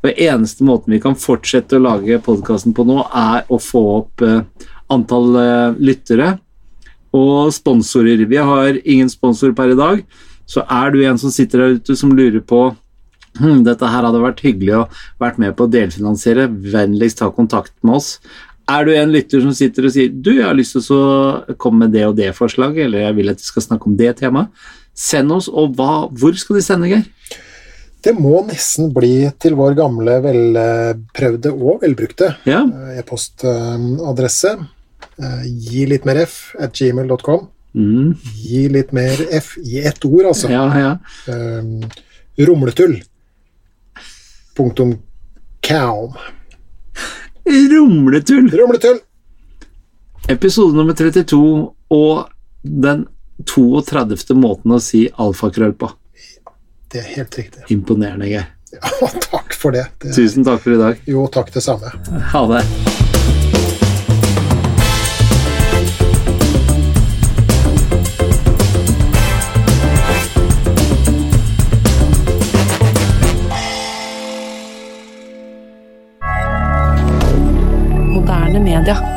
Den eneste måten vi kan fortsette å lage podkasten på nå, er å få opp eh, antall eh, lyttere og sponsorer. Vi har ingen sponsor per i dag, så er du en som sitter der ute som lurer på hm, dette her hadde vært hyggelig å vært med på å delfinansiere, vennligst ta kontakt med oss. Er du en lytter som sitter og sier du, jeg har lyst til å komme med det og det forslaget, eller jeg vil at vi skal snakke om det temaet, send oss, og hva, hvor skal de sende, Geir?
Det må nesten bli til vår gamle, velprøvde og velbrukte
Ja,
e-postadresse. Eh, Gi litt mer f at gmail.com.
mm,
Gi litt mer f i ett ord, altså.
ja, ja.
Um, rumletull. Punktum kaum.
Rumletull!
Rumletull!
Episode nummer 32 og den 32. måten å si alfakrøll på.
Det er helt riktig.
Imponerende, Geir.
Ja, takk for det. det
Tusen takk for i dag.
jo, takk det samme.
Ha det. rien.